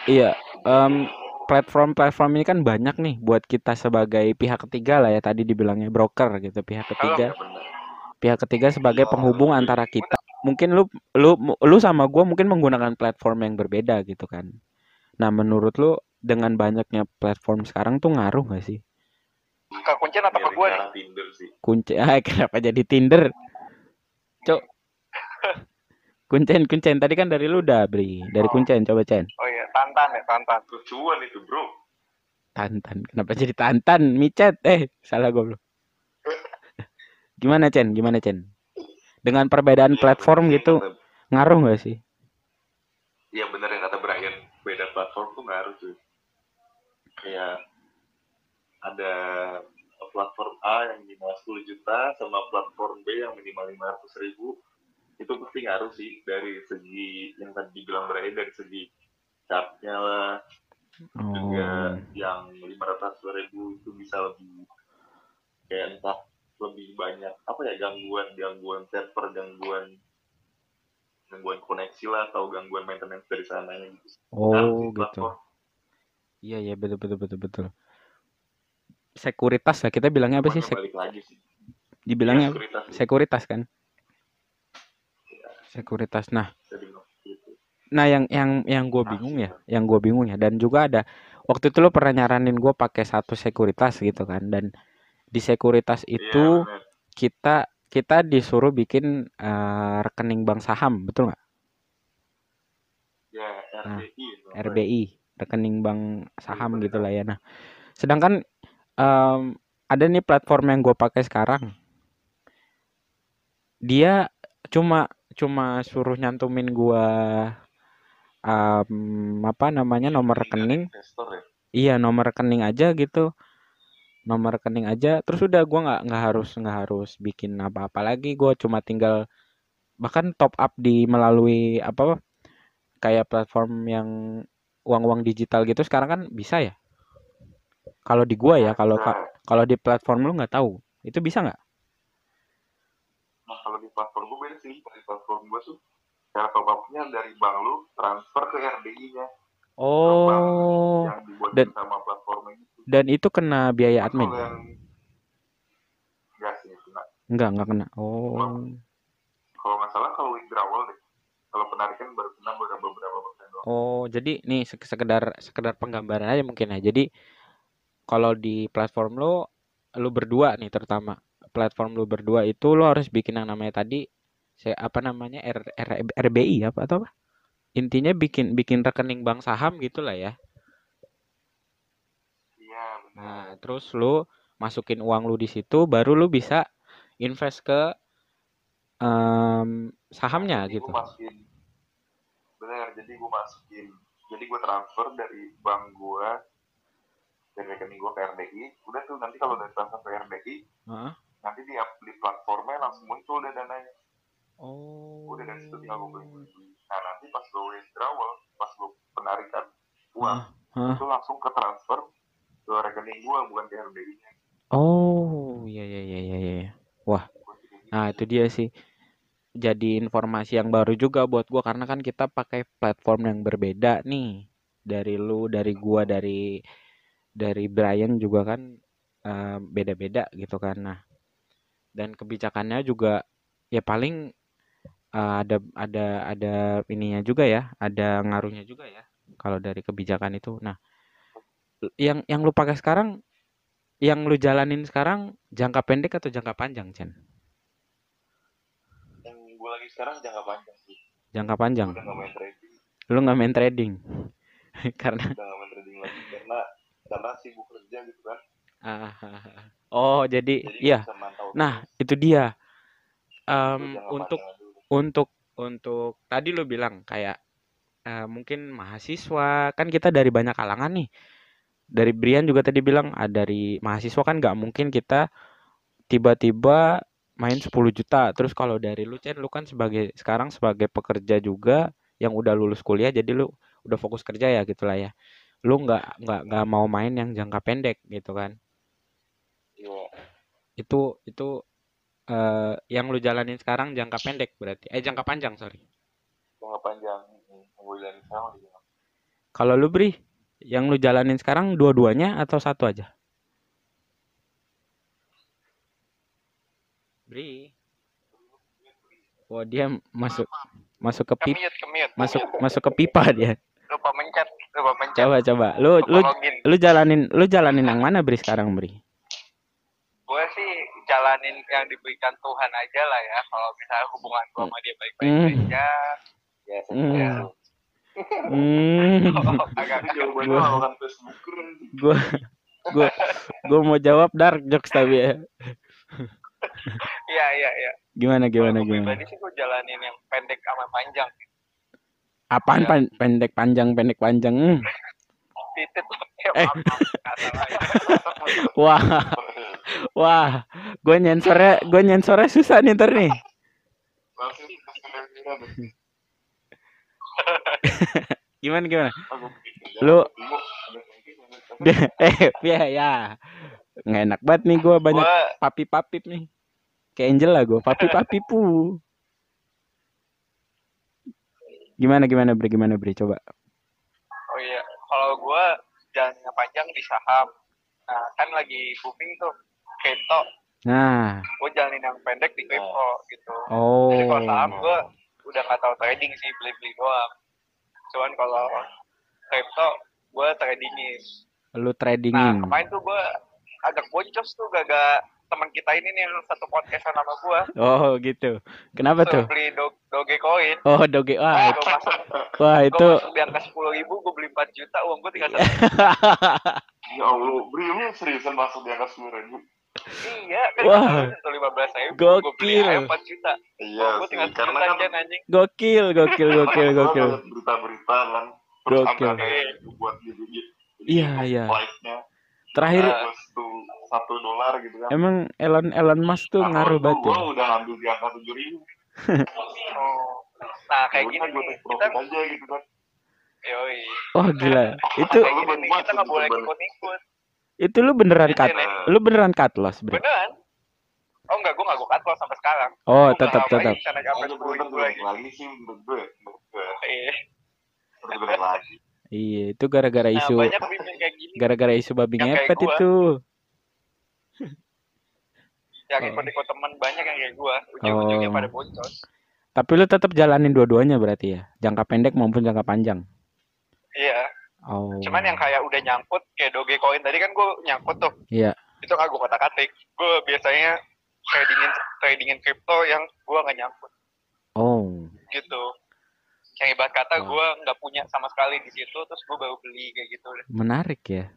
Iya, em, platform-platform ini kan banyak nih buat kita sebagai pihak ketiga lah ya tadi dibilangnya broker gitu pihak ketiga Ya, bener. pihak ketiga sebagai penghubung antara kita mungkin lu lu lu sama gua mungkin menggunakan platform yang berbeda gitu kan nah menurut lu dengan banyaknya platform sekarang tuh ngaruh gak sih Ke kuncen atau ke gue nih? Tinder sih. kunci (laughs) ah kenapa jadi Tinder cok kuncen kuncen tadi kan dari lu udah bri dari Oh. kuncen coba Cen Oh iya, tantan ya, tantan. Lucuan itu, bro. Tantan. Kenapa jadi Tantan? Micet. Eh, salah gue belum. (laughs) Gimana, Chen? Gimana, Chen? Dengan perbedaan Iya, platform bener gitu, kata- ngaruh nggak sih? Iya bener yang kata Brian, beda platform tuh ngaruh cuy. Kayak ada platform A yang minimal 10 juta sama platform B yang minimal 500 ribu. Itu pasti ngaruh sih dari segi yang tadi dibilang Brian dari segi chartnya lah. Juga Oh, yang 500 ribu itu bisa lebih kayak entah lebih banyak apa ya gangguan gangguan server gangguan gangguan koneksi lah atau gangguan maintenance dari sana gitu. oh sih gitu. platform. Iya, iya, betul, betul, betul, betul. Sekuritas lah, kita bilangnya apa sih? Sek- lagi sih. dibilangnya Ya, sekuritas sekuritas kan? Sekuritas. Nah, gitu. Nah, yang yang yang gue Ah, bingung ya, siap. yang gue bingung ya, dan juga ada waktu itu lo pernah nyaranin gue pakai satu sekuritas gitu kan, dan di sekuritas Iya, itu bener. kita kita disuruh bikin eh, rekening bank saham, betul nggak? ya Nah, RBI ya? RBI, rekening bank saham bener. gitu lah ya. Nah, sedangkan em, ada nih platform yang gue pakai sekarang, dia cuma cuma suruh nyantumin gua um, apa namanya nomor rekening investor ya iya nomor rekening aja gitu nomor rekening aja terus udah gua nggak nggak harus nggak harus bikin apa-apa lagi gua cuma tinggal bahkan top up di melalui apa kayak platform yang uang-uang digital gitu sekarang kan bisa ya kalau di gua ya kalau ka- kalau di platform lu nggak tahu itu bisa nggak Nah, kalau di platform gue beda sih. Dari platform gue tuh cara top up-nya dari bank lu transfer ke RDI-nya. Oh yang dibuat dan- sama platformnya gitu. dan itu kena biaya admin yang enggak sih, kena. enggak enggak kena oh Kalau nggak salah kalau withdrawal deh. Kalau penarikan baru kena beberapa beberapa persen doang. Oh, jadi nih sek- sekedar sekedar penggambaran aja mungkin ya. Jadi kalau di platform lo lu berdua nih terutama platform lu berdua itu lo harus bikin yang namanya tadi saya apa namanya R, R- RBI apa atau apa? Intinya bikin bikin rekening bank saham gitulah ya. Iya, benar. Nah, terus lu masukin uang lu di situ baru lu bisa invest ke em, sahamnya jadi gitu. masukin bener jadi gue masukin jadi gue transfer dari bank gue dari rekening gue ke RDI udah tuh nanti kalau udah transfer ke RDI Heeh. nanti di, di platformnya langsung muncul deh dananya Oh. udah dari situ tinggal gue beli nah nanti pas lo withdrawal pas lo penarikan uang Hah? itu langsung ke transfer ke rekening gue bukan ke RDI nya Oh, iya iya iya iya iya. Nah, itu dia sih. Jadi informasi yang baru juga buat gua karena kan kita pakai platform yang berbeda nih. Dari lu, dari gua, dari dari Brian juga kan eh, beda-beda gitu kan. Nah, dan kebijakannya juga ya paling eh, ada ada ada ininya juga ya, ada ngaruhnya juga ya kalau dari kebijakan itu. Nah, yang yang lu pakai sekarang yang lu jalanin sekarang jangka pendek atau jangka panjang, Chen? yang gue lagi sekarang jangka panjang sih Jangka panjang. udah nggak main trading Lu nggak main trading (laughs) karena udah nggak main trading lagi karena karena sibuk kerja gitu kan Ah, (laughs) oh jadi jadi iya. bisa mantau Nah terus. itu dia. Jangka untuk panjang. Untuk untuk tadi lu bilang kayak eh, mungkin mahasiswa kan kita dari banyak kalangan nih. Dari Brian juga tadi bilang ah, dari mahasiswa kan nggak mungkin kita tiba-tiba main 10 juta. Terus kalau dari lu Chen, lu kan sebagai sekarang sebagai pekerja juga yang udah lulus kuliah jadi lu udah fokus kerja ya gitulah ya. Lu nggak nggak nggak mau main yang jangka pendek gitu kan. Iya. itu itu eh, yang lu jalanin sekarang jangka pendek berarti? Eh jangka panjang sorry. Jangka panjang yang sekarang kalau lu bri yang lu jalanin sekarang dua-duanya atau satu aja? Bri. Wah dia masuk masuk ke pip Kemit, kemit. masuk masuk ke pipa dia. Lupa mencet, lupa mencet. coba coba. Lu lu Lupa login. lu jalanin lu jalanin yang mana bri sekarang bri? Gue sih jalanin yang diberikan Tuhan aja lah ya. Kalau misalnya hubungan gue sama dia baik-baik Hmm. aja. ya Hmm. ya hmm (laughs) gua gua gua mau jawab dark jokes tapi ya Iya, iya, iya. gimana gimana gue gimana pribadi sih gue jalanin yang pendek sama panjang. Apaan pan- pendek panjang pendek panjang? Hmm. Titit. (laughs) Ya, Eh. ya. (laughs) Wah, wah, gue nyensornya, gue nyensornya susah nih ntar nih. (laughs) Gimana gimana? Lu- (laughs) eh, ya ya, nggak enak banget nih gue banyak Gue papi papip nih. Kayak Angel lah gue, papi papi pu. Gimana gimana Bre, gimana Bre, coba. Oh iya, kalau gue jalannya panjang di saham. Nah, kan lagi booming tuh crypto. Nah, Gue jalanin yang pendek di crypto gitu. oh, Jadi kalau saham gue udah nggak tahu trading sih, beli-beli doang. Cuman kalau crypto gue tradingin. lu Nah, tradingin. kemarin tuh gue agak boncos tuh gak teman kita ini nih yang satu podcast sama gue. Oh gitu. Kenapa tuh? beli do Dogecoin. Oh doge, wah, Gue masuk, wah gue itu. masuk di angka sepuluh ribu, gue beli 4 juta, uang gue tinggal satu. (laughs) ya Allah lu seriusan masuk di atas sepuluh ribu iya kan Wah. nyentuh lima belas ribu gue beli Gokil. ayam empat juta Iya gue sih, tinggal karena sejuta kan Jen anjing Gokil, gokil, gokil, gokil. ngeliat berita-berita kan terus Gokil. angkanya buat gitu gitu Iya, iya. Terakhir tuh satu dolar gitu kan emang Elon Elon Musk tuh Nah, ngaruh banget ya. udah ngambil di angka tujuh ribu (laughs) oh. nah kayak gini gue kita aja gitu kan yoi Wah gila. Itu kayak gini nih kita nggak boleh ikut ikut itu lu beneran cut. Lu beneran cut loss, Bre. beneran oh enggak gue nggak gue cut loss sampai sekarang Oh, Gua tetap tetap. lagi sih Iya. lagi Iya, itu gara-gara nah isu banyak bimbing kayak gini gara-gara isu babi ngepet gua. itu. (laughs) yang Oh. ikut-ikut temen banyak yang kayak gue ujung-ujungnya Oh. pada boncos Tapi lu tetap jalanin dua-duanya berarti ya. Jangka pendek maupun jangka panjang. iya Oh. cuman yang kayak udah nyangkut kayak Dogecoin tadi kan gue nyangkut tuh Iya. itu nggak gue kata katik gue biasanya tradingin tradingin crypto yang gue nggak nyangkut Oh. gitu yang ibarat kata Wah. gue nggak punya sama sekali di situ terus gue baru beli kayak gitu. Menarik ya.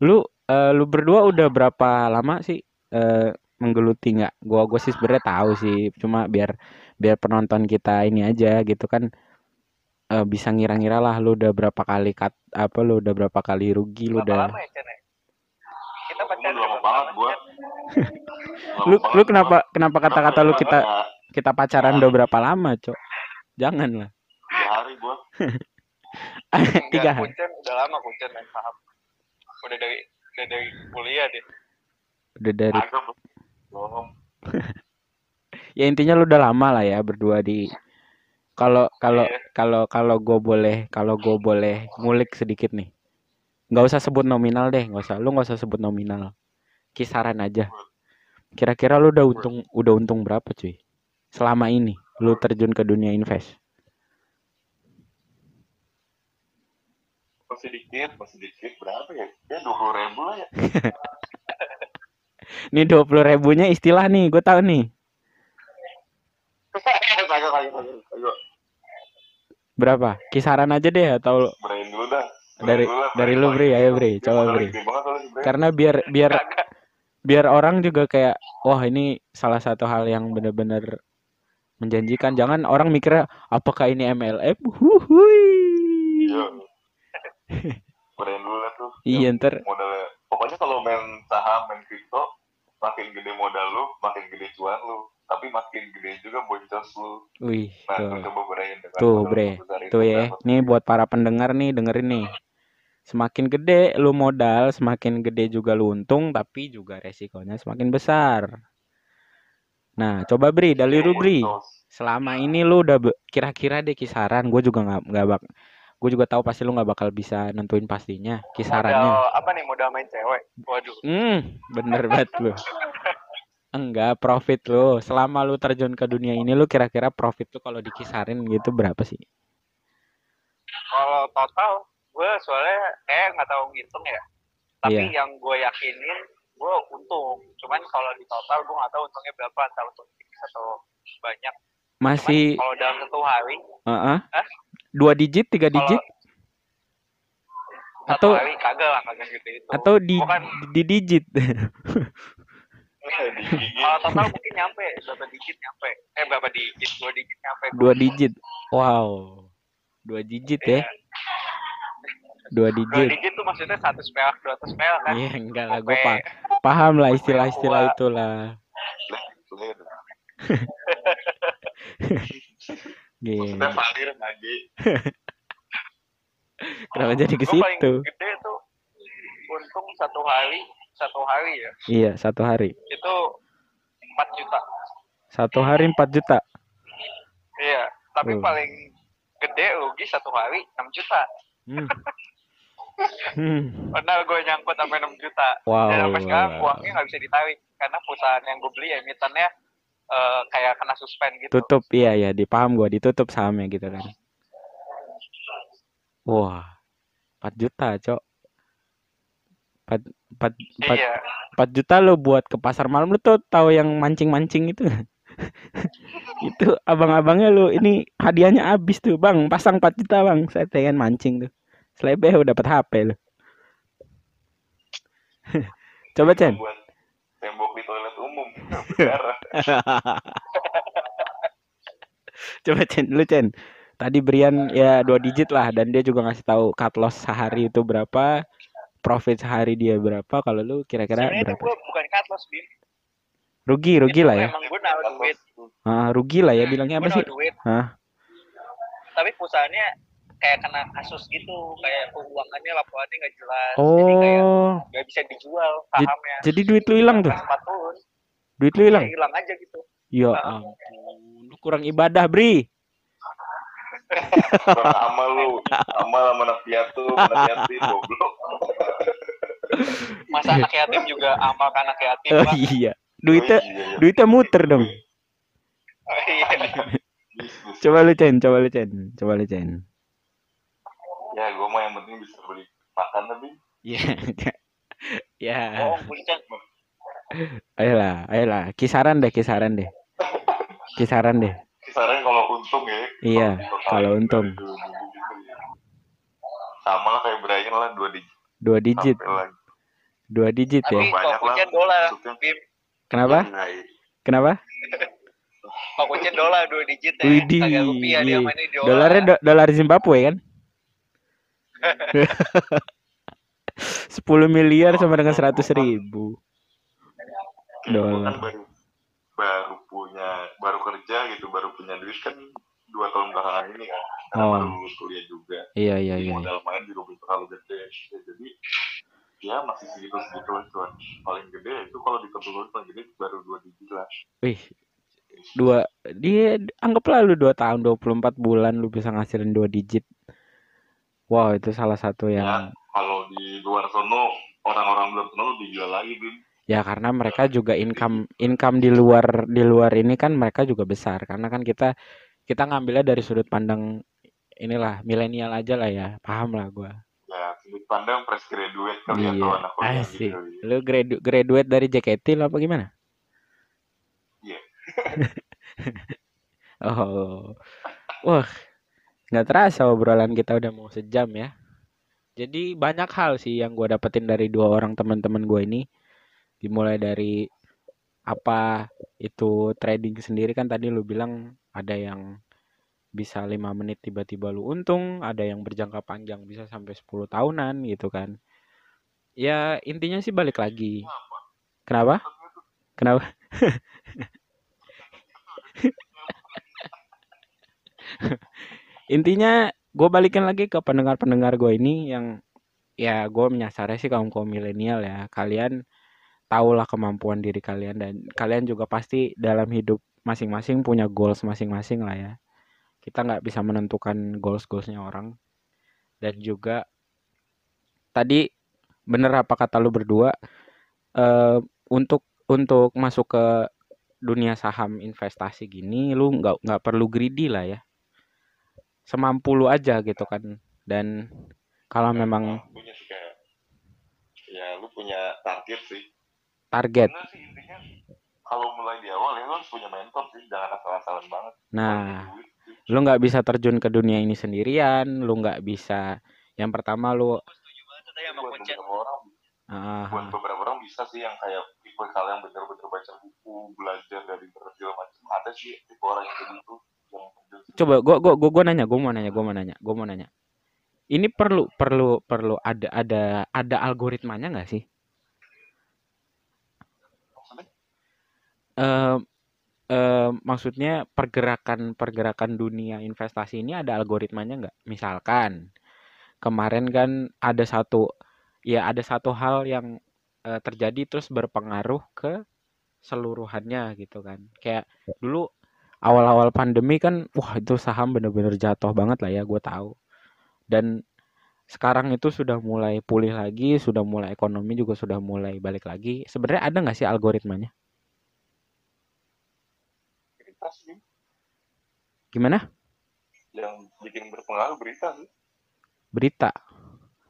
Lu eh, lu berdua udah berapa lama sih eh, menggeluti nggak? Gua gua sih sebenarnya tahu sih, cuma biar biar penonton kita ini aja gitu kan eh, bisa ngira-ngira lah lu udah berapa kali cut apa lu udah berapa kali rugi lu udah lama ya ya? kita Gua pacaran lama banget gua (laughs) lu banget lu kenapa kenapa kata-kata lu kita Ya, kita pacaran udah berapa lama, Cok? Jangan lah. (laughs) tiga hari gua Tiga hari. Udah lama Kuncen main saham udah dari udah dari kuliah deh Udah dari bohong (laughs) ya intinya lu udah lama lah ya berdua di kalau kalau Iya. kalau kalau gue boleh kalau gue boleh ngulik sedikit nih. Nggak usah sebut nominal deh nggak usah. Lu nggak usah sebut nominal. Kisaran aja. Kira-kira lu udah untung udah untung berapa cuy? Selama ini lu terjun ke dunia invest? Masih dikit masih dikit. Berapa ya? Ya dua puluh ribu lah ya. (laughs) Nih dua puluh ribunya istilah nih gue tahu nih (laughs) kagak kagak kagak kagak berapa? Kisaran aja deh atau berain dulu dah. Dari dulu lah, dari lu. Bri. Ayo Bri. Coba Bri. karena biar biar biar orang juga kayak wah ini salah satu hal yang benar-benar menjanjikan. Jangan orang mikirnya apakah ini MLM Huhui. Iya. (laughs) Berain dulu lah tuh. Iya ntar. modalnya. Pokoknya kalau main saham main kripto makin gede modal lu makin gede cuan lu tapi makin gede juga boncos lu. Wih nah tuh. coba berain dengan Tuh, Bre. tuh ya. nih buat para pendengar nih dengerin nih. Semakin gede lu modal semakin gede juga lu untung tapi juga resikonya semakin besar. Nah coba Bri dari lu Bri selama ini lu udah kira-kira deh kisaran gue juga nggak nggak bak gue juga tahu pasti lu nggak bakal bisa nentuin pastinya kisarannya. Modal apa nih? Modal main cewek? Waduh. Hmm bener banget lu (laughs) enggak profit lu. Selama lu terjun ke dunia ini lu kira-kira profit lu kalau dikisarin gitu berapa sih? Kalau total gue soalnya kayak nggak tahu ngitung ya. Tapi Iya. yang gue yakinin gue untung. Cuman kalau di total gue nggak tahu untungnya berapa entah untung atau banyak. Masih cuman kalau dalam satu hari Heeh. Hah? dua digit tiga digit? atau hari kagak lah kagak gitu. Itu atau di Bukan, di digit (laughs) kalau total mungkin nyampe berapa digit nyampe? Eh berapa digit? Dua digit nyampe. Dua digit. Wow. Dua digit ya? Iya. dua dua digit digit tuh maksudnya satu perak dua ratus perak kan? Iya enggak lah gue paham lah istilah-istilah itulah. Gini. maksudnya Fadir lagi (laughs) Kenapa jadi ke paling situ? gede tuh untung satu hari satu hari ya Iya, satu hari. itu 4 juta Satu hari 4 juta. iya tapi Hmm. paling gede rugi satu hari 6 juta Hmm. (laughs) Hmm. padahal gue nyangkut sampai 6 juta Wow. dan sampai sekarang wow. uangnya nggak bisa ditarik karena perusahaan yang gue beli emitennya eh, kayak kena suspend gitu Tutup, iya ya, dipaham gua ditutup sahamnya gitu kan. Wah. 4 juta, Cok. 4 4 4, iya 4 juta lo buat ke pasar malam lu tuh tahu yang mancing-mancing itu. (laughs) itu abang-abangnya lu ini hadiahnya habis tuh, Bang. Pasang 4 juta, Bang. Saya pengen mancing tuh. Selebeh udah dapat HP lu. (laughs) Coba, Chen. buat tembok di toilet umum (laughs) Coba Chen, lu Chen. Tadi Brian ya dua digit lah dan dia juga ngasih tahu cut loss sehari itu berapa, profit sehari dia berapa. Kalau lu kira-kira sebenarnya itu berapa? gue bukan cut loss bim Rugi, rugi Itu lah ya. emang gue naruh duit Ah, rugi lah ya bilangnya gue apa sih? duit Hah? tapi perusahaannya kayak kena kasus gitu kayak keuangannya laporannya nggak jelas jadi kayak Oh, nggak bisa dijual Jadi- sahamnya jadi duit lu hilang tuh? Duit lu hilang? Ya, hilang aja gitu Ya Ah. ampun, lu kurang ibadah, Bri. (laughs) Kurang amal lu amal sama anak piatu anak yatim goblok masa anak yatim juga amal ke anak yatim Oh Pak. iya. Duitnya Oh, iya, iya. duitnya muter dong. Iya. Bisnis. Coba lu Chen, coba lu Chen, coba lu Chen. ya gue mah yang penting bisa beli makan tapi Iya. ya. oh Ayolah, ayolah. Kisaran deh, kisaran deh. Kisaran deh. kisaran kalau untung ya Iya, kalau untung. sama lah kayak Brian lah dua digit Dua digit, sampai lagi. Dua digit tapi ya. Lah kuncen dolar bim Kenapa? Kenapa? (laughs) kuncen dolar dua digit ya Widih, kagak rupiah dia mainnya dolar Dolarnya do- dolar Zimbabwe kan? (laughs) 10 miliar sama dengan 100 ribu dolar. kan baru baru punya baru kerja gitu baru punya duit kan dua tahun belakangan ini kan karena Oh. baru lulus kuliah juga Iya, iya, iya. modal main juga belum terlalu gede Ya, jadi ya masih segitu segitu cuan paling gede itu kalau di kebetulan paling gede baru dua digit lah Wih, dua dia anggaplah lu 2 tahun 24 bulan lu bisa ngasilin dua digit. Wow, itu salah satu ya yang kalau di luar sono orang-orang luar sono lebih gila lagi bim ya karena mereka juga income income di luar di luar ini kan mereka juga besar karena kan kita kita ngambilnya dari sudut pandang inilah milenial aja lah ya. Paham lah gua. Ya sudut pandang fresh graduate kali ya Iya, kalau anak kuliah asik. gitu ya. Lu gradu graduate dari JKT lo apa gimana? Iya. (laughs) oh. Wah. nggak terasa obrolan kita udah mau sejam ya. Jadi banyak hal sih yang gua dapetin dari dua orang teman-teman gue ini. Dimulai dari apa itu trading sendiri kan tadi lu bilang ada yang bisa lima menit tiba-tiba lu untung, ada yang berjangka panjang bisa sampai 10 tahunan gitu kan. Ya intinya sih balik lagi. Kenapa? Kenapa? (laughs) Intinya gue balikin lagi ke pendengar-pendengar gue ini yang ya gue menyasarnya sih kaum kaum milenial ya. Kalian tahulah kemampuan diri kalian dan kalian juga pasti dalam hidup masing-masing punya goals masing-masing lah ya. Kita nggak bisa menentukan goals-goalsnya orang. Dan juga tadi bener apa kata lu berdua eh untuk untuk masuk ke dunia saham investasi gini lu nggak nggak perlu greedy lah ya. Semampu lu aja gitu kan. Dan kalau memang punya sih kayak ya lu punya target sih. Target. Bener sih intinya kalau mulai di awal ya lu harus punya mentor sih. Jangan asal-asalan banget. Nah. Duit. Lu nggak bisa terjun ke dunia ini sendirian lu nggak bisa yang pertama lu buat beberapa orang. Ah, buat beberapa orang bisa sih yang kayak tipe kalian bener-bener baca buku belajar dari segala macam ada sih tipe orang yang kayak gitu yang coba gua gua gua, gua nanya gua mau nanya gua mau nanya gua mau nanya. Ini perlu perlu perlu ada ada ada algoritmanya nggak sih? Maksudnya? Eh maksudnya pergerakan pergerakan dunia investasi ini ada algoritmanya nggak? Misalkan kemarin kan ada satu ya ada satu hal yang eh, terjadi terus berpengaruh ke seluruhannya gitu kan. Kayak dulu awal-awal pandemi kan wah itu saham bener-bener jatuh banget lah ya gue tahu. Dan sekarang itu sudah mulai pulih lagi, sudah mulai ekonomi juga sudah mulai balik lagi. Sebenarnya ada nggak sih algoritmanya? Berita sih Gimana? yang bikin berpengaruh berita sih Berita.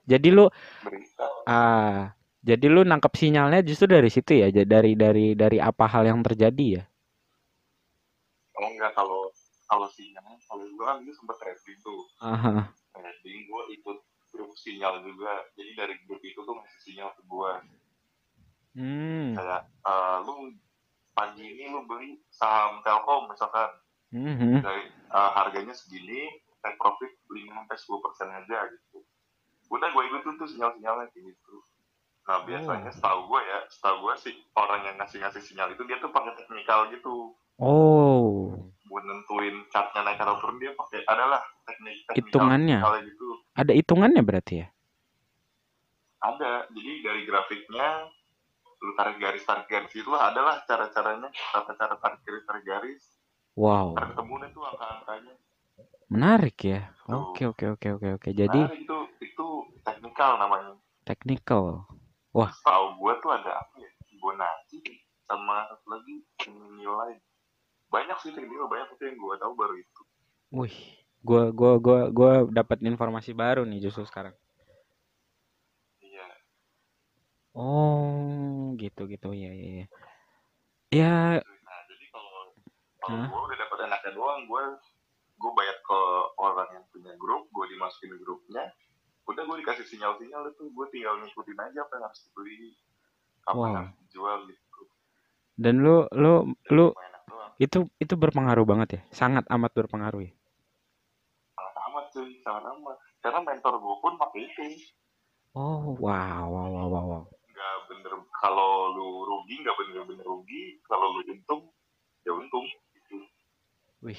Jadi lu berita ah jadi lu nangkep sinyalnya justru dari situ ya, dari dari dari apa hal yang terjadi ya. kalau enggak kalau kalau sinyal kalau gue kan dulu sempet trading tuh Aha. trading gue ikut grup sinyal juga jadi dari grup itu tuh ngasih sinyal ke gue Hmm. kayak eh, lu pagi ini lu beli saham Telkom misalkan. Mhm. dari eh, harganya segini take profit 5 sampai 10 persen aja gitu. Udah gue ikutin tuh sinyal-sinyalnya kayak gitu. Nah biasanya setahu gue ya setahu gue sih orang yang ngasih-ngasih sinyal itu dia tuh pakai teknikal gitu. Oh, buat nentuin chartnya naik atau turun dia pakai adalah teknik teknikal Hitungannya. gitu. Ada hitungannya berarti ya? ada. Jadi dari grafiknya lu tarik garis tarik garis itu adalah cara-caranya tata cara tarik garis tarik garis Wow, ketemu deh tuh angka-angkanya. Menarik ya. Oke, oke, oke, oke, oke. Jadi nah, itu itu teknikal namanya. Technical. tahu gue tuh ada apa ya? Fibonacci sama satu lagi nilai. Banyak sih teknikal banyak tapi yang gue tahu baru itu. Wih, gua gua gua gua dapat informasi baru nih justru sekarang. iya Oh, gitu gitu ya ya ya. Ya, nah jadi kalau kalau Hah? gue udah dapat enaknya doang gue gue bayar ke orang yang punya grup gue dimasukin grupnya udah gue dikasih sinyal-sinyal itu gue tinggal ngikutin aja apa yang harus dibeli apa Wow. yang harus dijual gitu dan lu lu lu Cuma enak doang itu itu berpengaruh banget ya. Sangat amat berpengaruh ya. sangat amat cuy sangat amat karena mentor gue pun pakai itu Oh, wow wow wow wow. wow. Nggak bener kalau lu rugi nggak bener-bener rugi kalau lu untung ya untung gitu. Wih.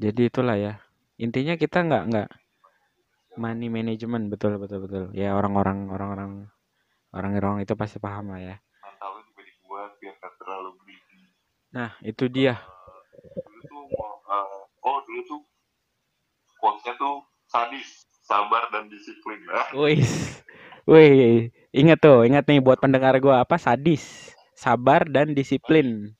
Jadi itulah ya. Intinya kita nggak nggak money management betul betul betul. Ya orang-orang orang-orang orang-orang itu pasti paham lah ya. mental juga dibuat biar gak terlalu greedy Nah, itu dia. Eh, dulu tuh eh, oh dulu tuh quotes-nya tuh sadis sabar dan disiplin nah Wih. Wih, ingat tuh, ingat nih buat pendengar gua apa sadis, sabar dan disiplin.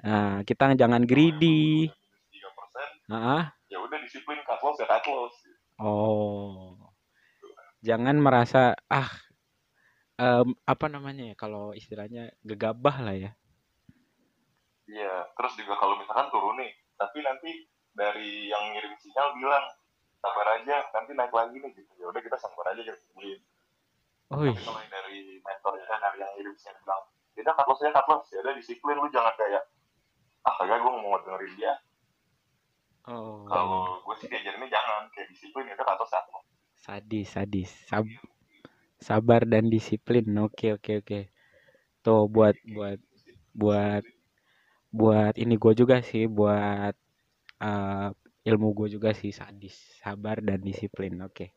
Nah, kita jangan greedy. tiga persen Ah, ya udah disiplin cut loss ya cut loss oh. Jangan merasa ah em, apa namanya ya kalau istilahnya gegabah lah ya. iya terus juga kalau misalkan turun nih tapi nanti dari yang ngirim sinyal bilang sabar aja nanti naik lagi nih gitu ya udah kita sabar aja kita tungguin Wih. tapi kalau yang dari mentornya dari yang ngirim sinyal bilang tidak cut loss ya cut loss ya udah disiplin lu jangan kayak ah kagak gue mau dengerin dia Oh. kalau gue sih diajarinnya jangan kayak disiplin itu atau satu Sadis, sadis. Sab sabar dan disiplin. Oke, oke, oke. Tuh buat buat buat buat ini gue juga sih buat eh, ilmu gue juga sih sadis sabar dan disiplin oke.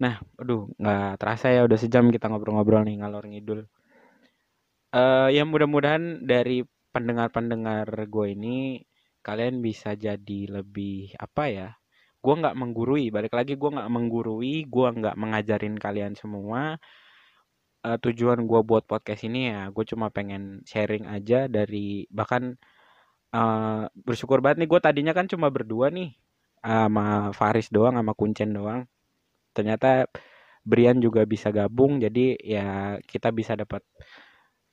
Nah aduh nggak terasa ya udah sejam kita ngobrol-ngobrol nih ngalor ngidul. Eh ya mudah-mudahan dari pendengar-pendengar gue ini kalian bisa jadi lebih apa ya gue nggak menggurui balik lagi gue nggak menggurui gue nggak mengajarin kalian semua. Eh, tujuan gue buat podcast ini ya gue cuma pengen sharing aja dari bahkan eh, bersyukur banget nih gue tadinya kan cuma berdua nih sama Faris doang sama Kuncen doang. Ternyata Brian juga bisa gabung jadi ya kita bisa dapat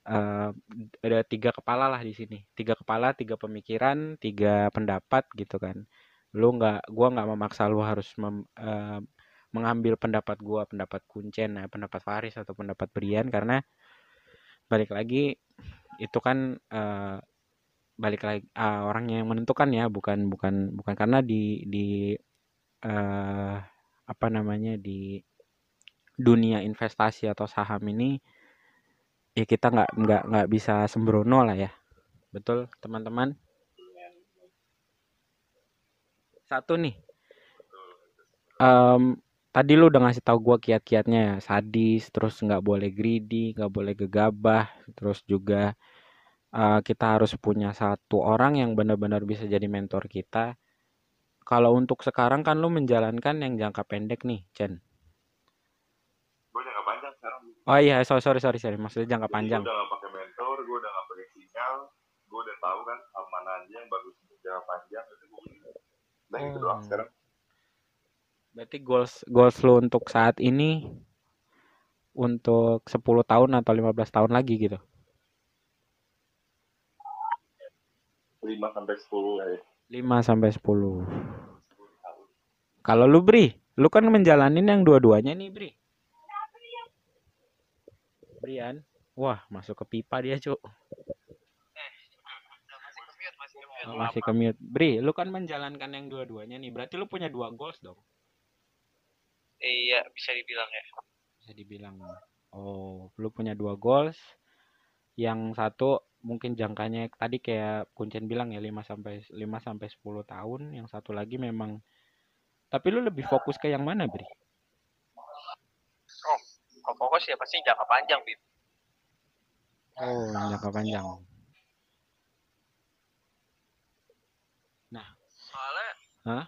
eh, ada tiga kepala lah di sini. Tiga kepala tiga pemikiran tiga pendapat gitu kan. Lu nggak gua nggak memaksa lu harus mem- eh, mengambil pendapat gua pendapat Kuncen nah, pendapat Faris atau pendapat Brian karena balik lagi itu kan eh, balik lagi ah, orangnya yang menentukan ya bukan bukan bukan karena di di eh, apa namanya di dunia investasi atau saham ini ya kita nggak nggak nggak bisa sembrono lah ya. Betul teman-teman? Satu nih. Em, tadi lu udah ngasih tahu gua kiat-kiatnya ya sadis terus nggak boleh greedy nggak boleh gegabah terus juga eh, kita harus punya satu orang yang benar-benar bisa jadi mentor kita kalau untuk sekarang kan lu menjalankan yang jangka pendek nih Chen gue jangka panjang sekarang oh iya sorry sorry sorry, sorry. maksudnya jangka Jadi panjang gue udah gak pakai mentor gue udah gak pakai sinyal gue udah tahu kan mana aja yang bagus untuk jangka panjang itu gue nah itu doang Oh. sekarang Berarti goals goals lu untuk saat ini untuk 10 tahun atau 15 tahun lagi gitu. 5 sampai 10 lah ya 5 sampai 10. Kalau lu Bri, lu kan menjalanin yang dua-duanya nih Bri. Brian. Wah, masuk ke pipa dia, Cuk. Oh, masih ke mute. Bri, lu kan menjalankan yang dua-duanya nih. Berarti lu punya dua goals dong. iya bisa dibilang ya Bisa dibilang. Oh, lu punya dua goals. Yang satu mungkin jangkanya tadi kayak Kuncen bilang ya 5 sampai 5 sampai 10 tahun, yang satu lagi memang tapi lu lebih fokus ke yang mana, Bri? oh kalau fokus ya pasti jangka panjang bib Oh, jangka panjang. soalnya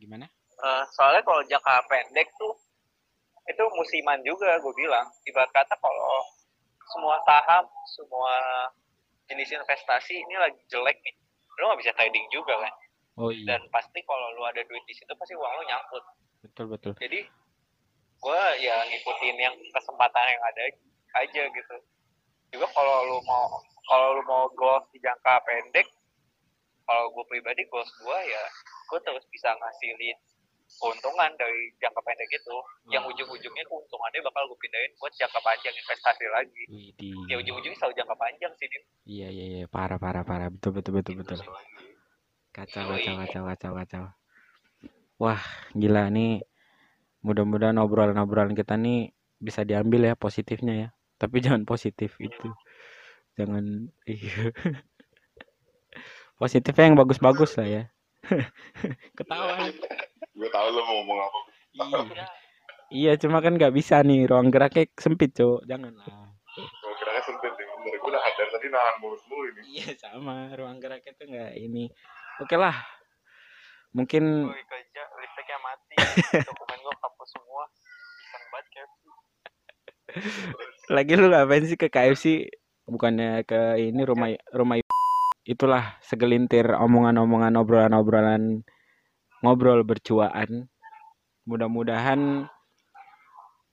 Gimana? eh, soalnya kalau jangka pendek tuh itu musiman juga gue bilang ibarat kata kalau semua saham semua jenis investasi ini lagi jelek nih. Lu nggak bisa trading juga kan? Oh iya, dan pasti kalau lu ada duit di situ pasti uang lu nyangkut. Betul betul. jadi gue ya ngikutin yang kesempatan yang ada aja gitu. Juga kalau lu mau kalau lu mau goals di jangka pendek kalau gue pribadi goals gue ya gue terus bisa ngasilin keuntungan dari jangka pendek itu yang ujung-ujungnya keuntungannya bakal gue pindahin buat jangka panjang investasi lagi Widih. ya ujung-ujungnya selalu jangka panjang sih Dim. Iya iya iya, parah parah parah. Betul betul betul betul. Gitu lagi. Kacau kacau kacau kacau kacau. Wah, gila nih. Mudah-mudahan obrolan-obrolan kita nih bisa diambil ya positifnya ya. Tapi (laughs) jangan positif itu. Jangan iya. (laughs) Positifnya yang bagus-bagus lah ya. (laughs) Ketawa. Gue tahu lo mau ngomong apa. Iya. Iya, cuma kan nggak bisa nih. Ruang geraknya sempit, Cok. Jangan lah. Gue kira sempit nih. Bener, gue udah hadar tadi nahan mulut mulu ini. Iya, sama. Ruang geraknya tuh nggak ini. Oke lah. Mungkin kerja listriknya mati (laughs) dokumen gue hapus semua banget kayak (laughs) lagi lu ngapain sih ke KFC bukannya ke ini rumah rumah ibu? itulah segelintir omongan-omongan obrolan-obrolan ngobrol bercuaan. Mudah-mudahan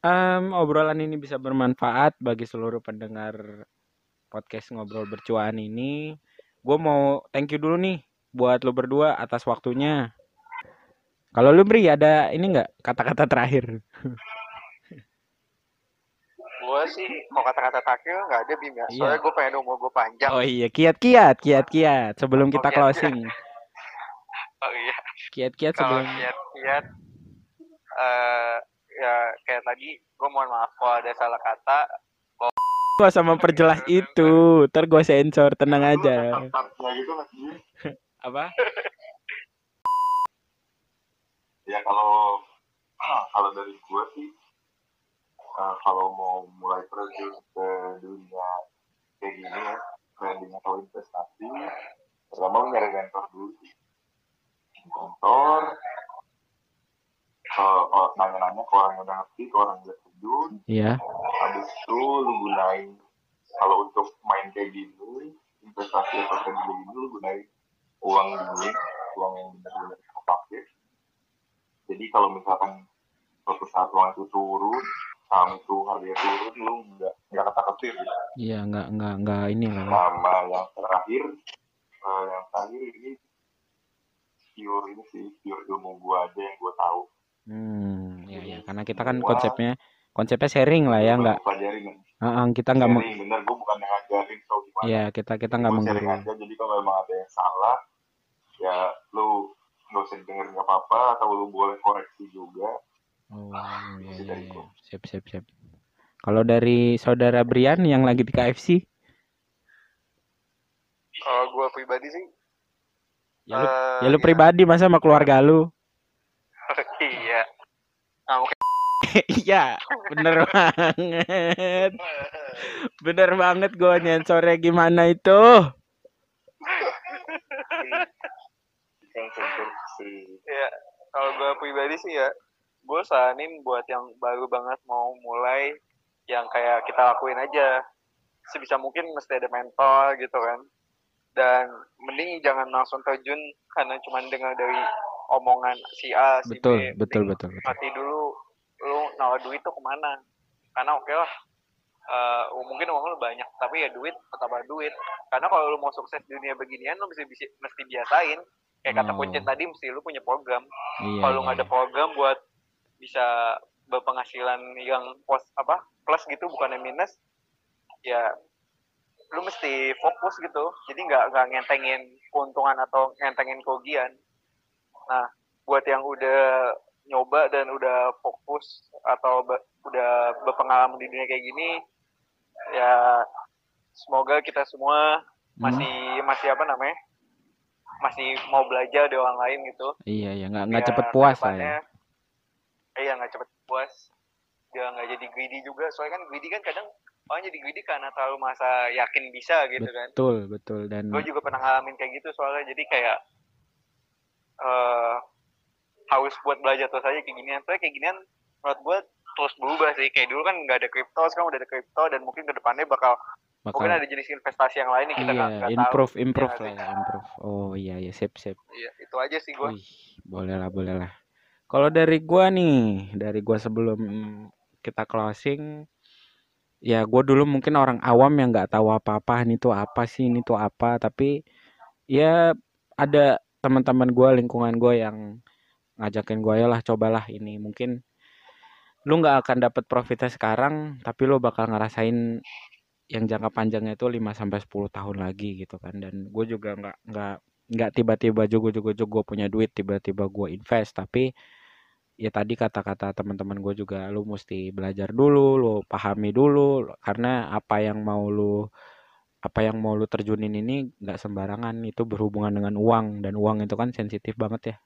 em, obrolan ini bisa bermanfaat bagi seluruh pendengar podcast ngobrol bercuaan ini. Gue mau thank you dulu nih buat lu berdua atas waktunya. Kalau lu Bri ada ini nggak kata-kata terakhir? Gue sih mau kata-kata terakhir nggak ada bim ya. Iya. soalnya gue pengen umur gue panjang. Oh iya, kiat-kiat, kiat-kiat. Sebelum Oh, kita kiat-kiat. closing. Oh iya Kiat-kiat kalau sebelum kiat-kiat eh ya kayak tadi gue mohon maaf kalau ada salah kata gua sama perjelas itu. Ntar gua sensor, tenang aja. Gitu. (laughs) Apa? Ya kalau kalau dari gue sih eh, kalau mau mulai terjun ke dunia kayak gini ya trading atau investasi pertama lu nyari mentor dulu sih mentor eh, oh, nanya-nanya ke orang yang udah ngerti ke orang yang udah terjun Iya. habis itu lu gunain kalau untuk main kayak gini investasi atau kayak gini lu gunain uang dingin uang yang benar-benar kepake jadi kalau misalkan suatu saat uang itu turun saham itu harganya turun lu nggak nggak kata ketir gitu. Iya, nggak nggak nggak ini lah. ya. sama yang terakhir eh, yang terakhir ini pure ini sih pure ilmu gua aja yang gua tahu Hmm, iya iya. Karena kita kan konsepnya konsepnya sharing lah ya, Gua nggak. Heeh, kita nggak sharing bener gua bukan yang ngajarin so gimana Iya, kita kita nggak Gua sharing menggurui. aja jadi kalau memang ada yang salah ya lu nggak usah dengerin nggak apa-apa atau lu boleh koreksi juga Oh, iya iya iya. Siap siap siap. Kalau dari saudara Brian yang lagi di KFC, kalau gue pribadi sih ya lu, eh, ya lu pribadi masa sama keluarga lu? (laughs) iya mungkin (laughs) Iya, bener banget. Bener banget gua nyensornya gimana itu. ya kalau gue pribadi sih ya gue saranin buat yang baru banget mau mulai yang kayak kita lakuin aja sebisa mungkin mesti ada mentor gitu kan dan mending jangan langsung terjun karena cuma dengar dari omongan si A si Betul, B betul, betul, betul. mati dulu lu nawar duit tuh ke mana karena oke lah eh, mungkin uang lu banyak tapi ya duit tetap duit karena kalau lu mau sukses di dunia beginian lu mesti mesti, biasain kayak kata Oh. tadi mesti lu punya program Iya. kalau lu iya, nggak ada iya. program buat bisa berpenghasilan yang pos apa plus gitu bukannya minus ya lu mesti fokus gitu. Jadi nggak nggak ngentengin keuntungan atau ngentengin kerugian. Nah buat yang udah nyoba dan udah fokus atau be- udah berpengalaman di dunia kayak gini ya semoga kita semua masih masih apa namanya masih mau belajar dari orang lain gitu. Iya ya nggak nggak cepet puas lah ya. iya nggak cepet puas. Dia nggak jadi greedy juga. Soalnya kan greedy kan kadang jadi greedy karena terlalu masa yakin bisa gitu kan. Betul betul dan gue juga pernah ngalamin kayak gitu soalnya. Jadi kayak eh harus buat belajar terus aja kayak ginian. Soalnya kayak ginian menurut gue terus berubah sih. Kayak dulu kan nggak ada kripto sekarang udah ada kripto dan mungkin ke depannya bakal, bakal mungkin ada jenis investasi yang lain yang kita iya nggak tahu. improve improve Iya lah ya improve. Oh iya ya sip sip. iya itu aja sih gue boleh lah, boleh lah. Kalau dari gua nih, dari gua sebelum kita closing, ya gua dulu mungkin orang awam yang nggak tahu apa-apa ini tuh apa sih, ini tuh apa, tapi ya ada teman-teman gua, lingkungan gua yang ngajakin gua ya lah, cobalah ini. Mungkin lu nggak akan dapat profitnya sekarang, tapi lu bakal ngerasain yang jangka panjangnya itu 5 sampai 10 tahun lagi gitu kan. Dan gue juga nggak nggak nggak tiba-tiba juga juga gue punya duit tiba-tiba gue invest tapi ya tadi kata-kata teman-teman gue juga lu mesti belajar dulu lu pahami dulu karena apa yang mau lu apa yang mau lu terjunin ini nggak sembarangan itu berhubungan dengan uang dan uang itu kan sensitif banget ya.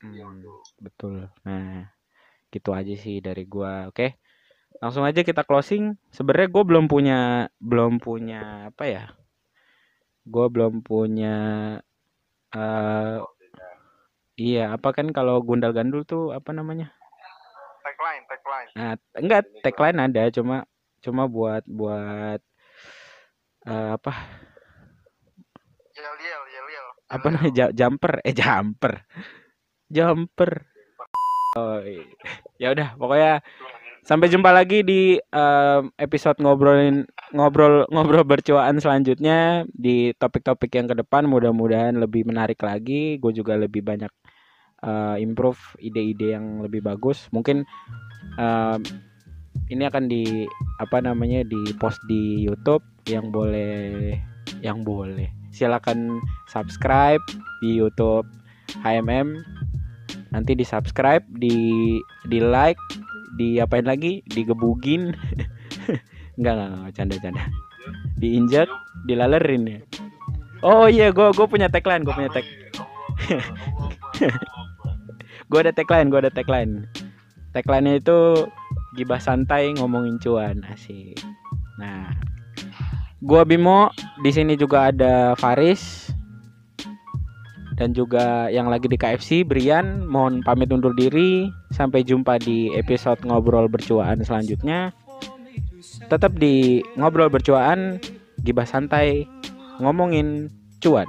Hmm, betul. nah gitu aja sih dari gua. Oke langsung aja kita closing. Sebenarnya gue belum punya belum punya apa ya gue belum punya eh iya apa kan kalau gundal gandul tuh apa namanya? Tagline tagline. Nah enggak tagline ada cuma cuma buat buat eh, apa? Yel yel yel yel. Apa namanya? Jumper eh jumper. Jumper. Oh iya. ya udah pokoknya sampai jumpa lagi di em, episode ngobrolin ngobrol ngobrol bercuaan selanjutnya di topik-topik yang ke depan. Mudah-mudahan lebih menarik lagi. Gue juga lebih banyak eh, improve ide-ide yang lebih bagus. Mungkin em, ini akan di apa namanya di post di YouTube. Yang boleh yang boleh. Silakan subscribe di YouTube HMM nanti di subscribe di di like di apain lagi? Digebugin enggak (laughs) enggak canda canda. Diinjak dilalerin ya. Oh iya gue gue punya tagline gue punya tag (laughs) gue ada tagline gue ada tagline. Tagline itu gibah santai ngomongin cuan. Asik. Nah gue Bimo di sini juga ada Faris dan juga yang lagi di KFC Brian. Mohon pamit undur diri. Sampai jumpa di episode ngobrol bercuaan selanjutnya. Tetap di ngobrol bercuaan gibah santai ngomongin cuan.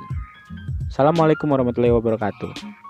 Assalamualaikum warahmatullahi wabarakatuh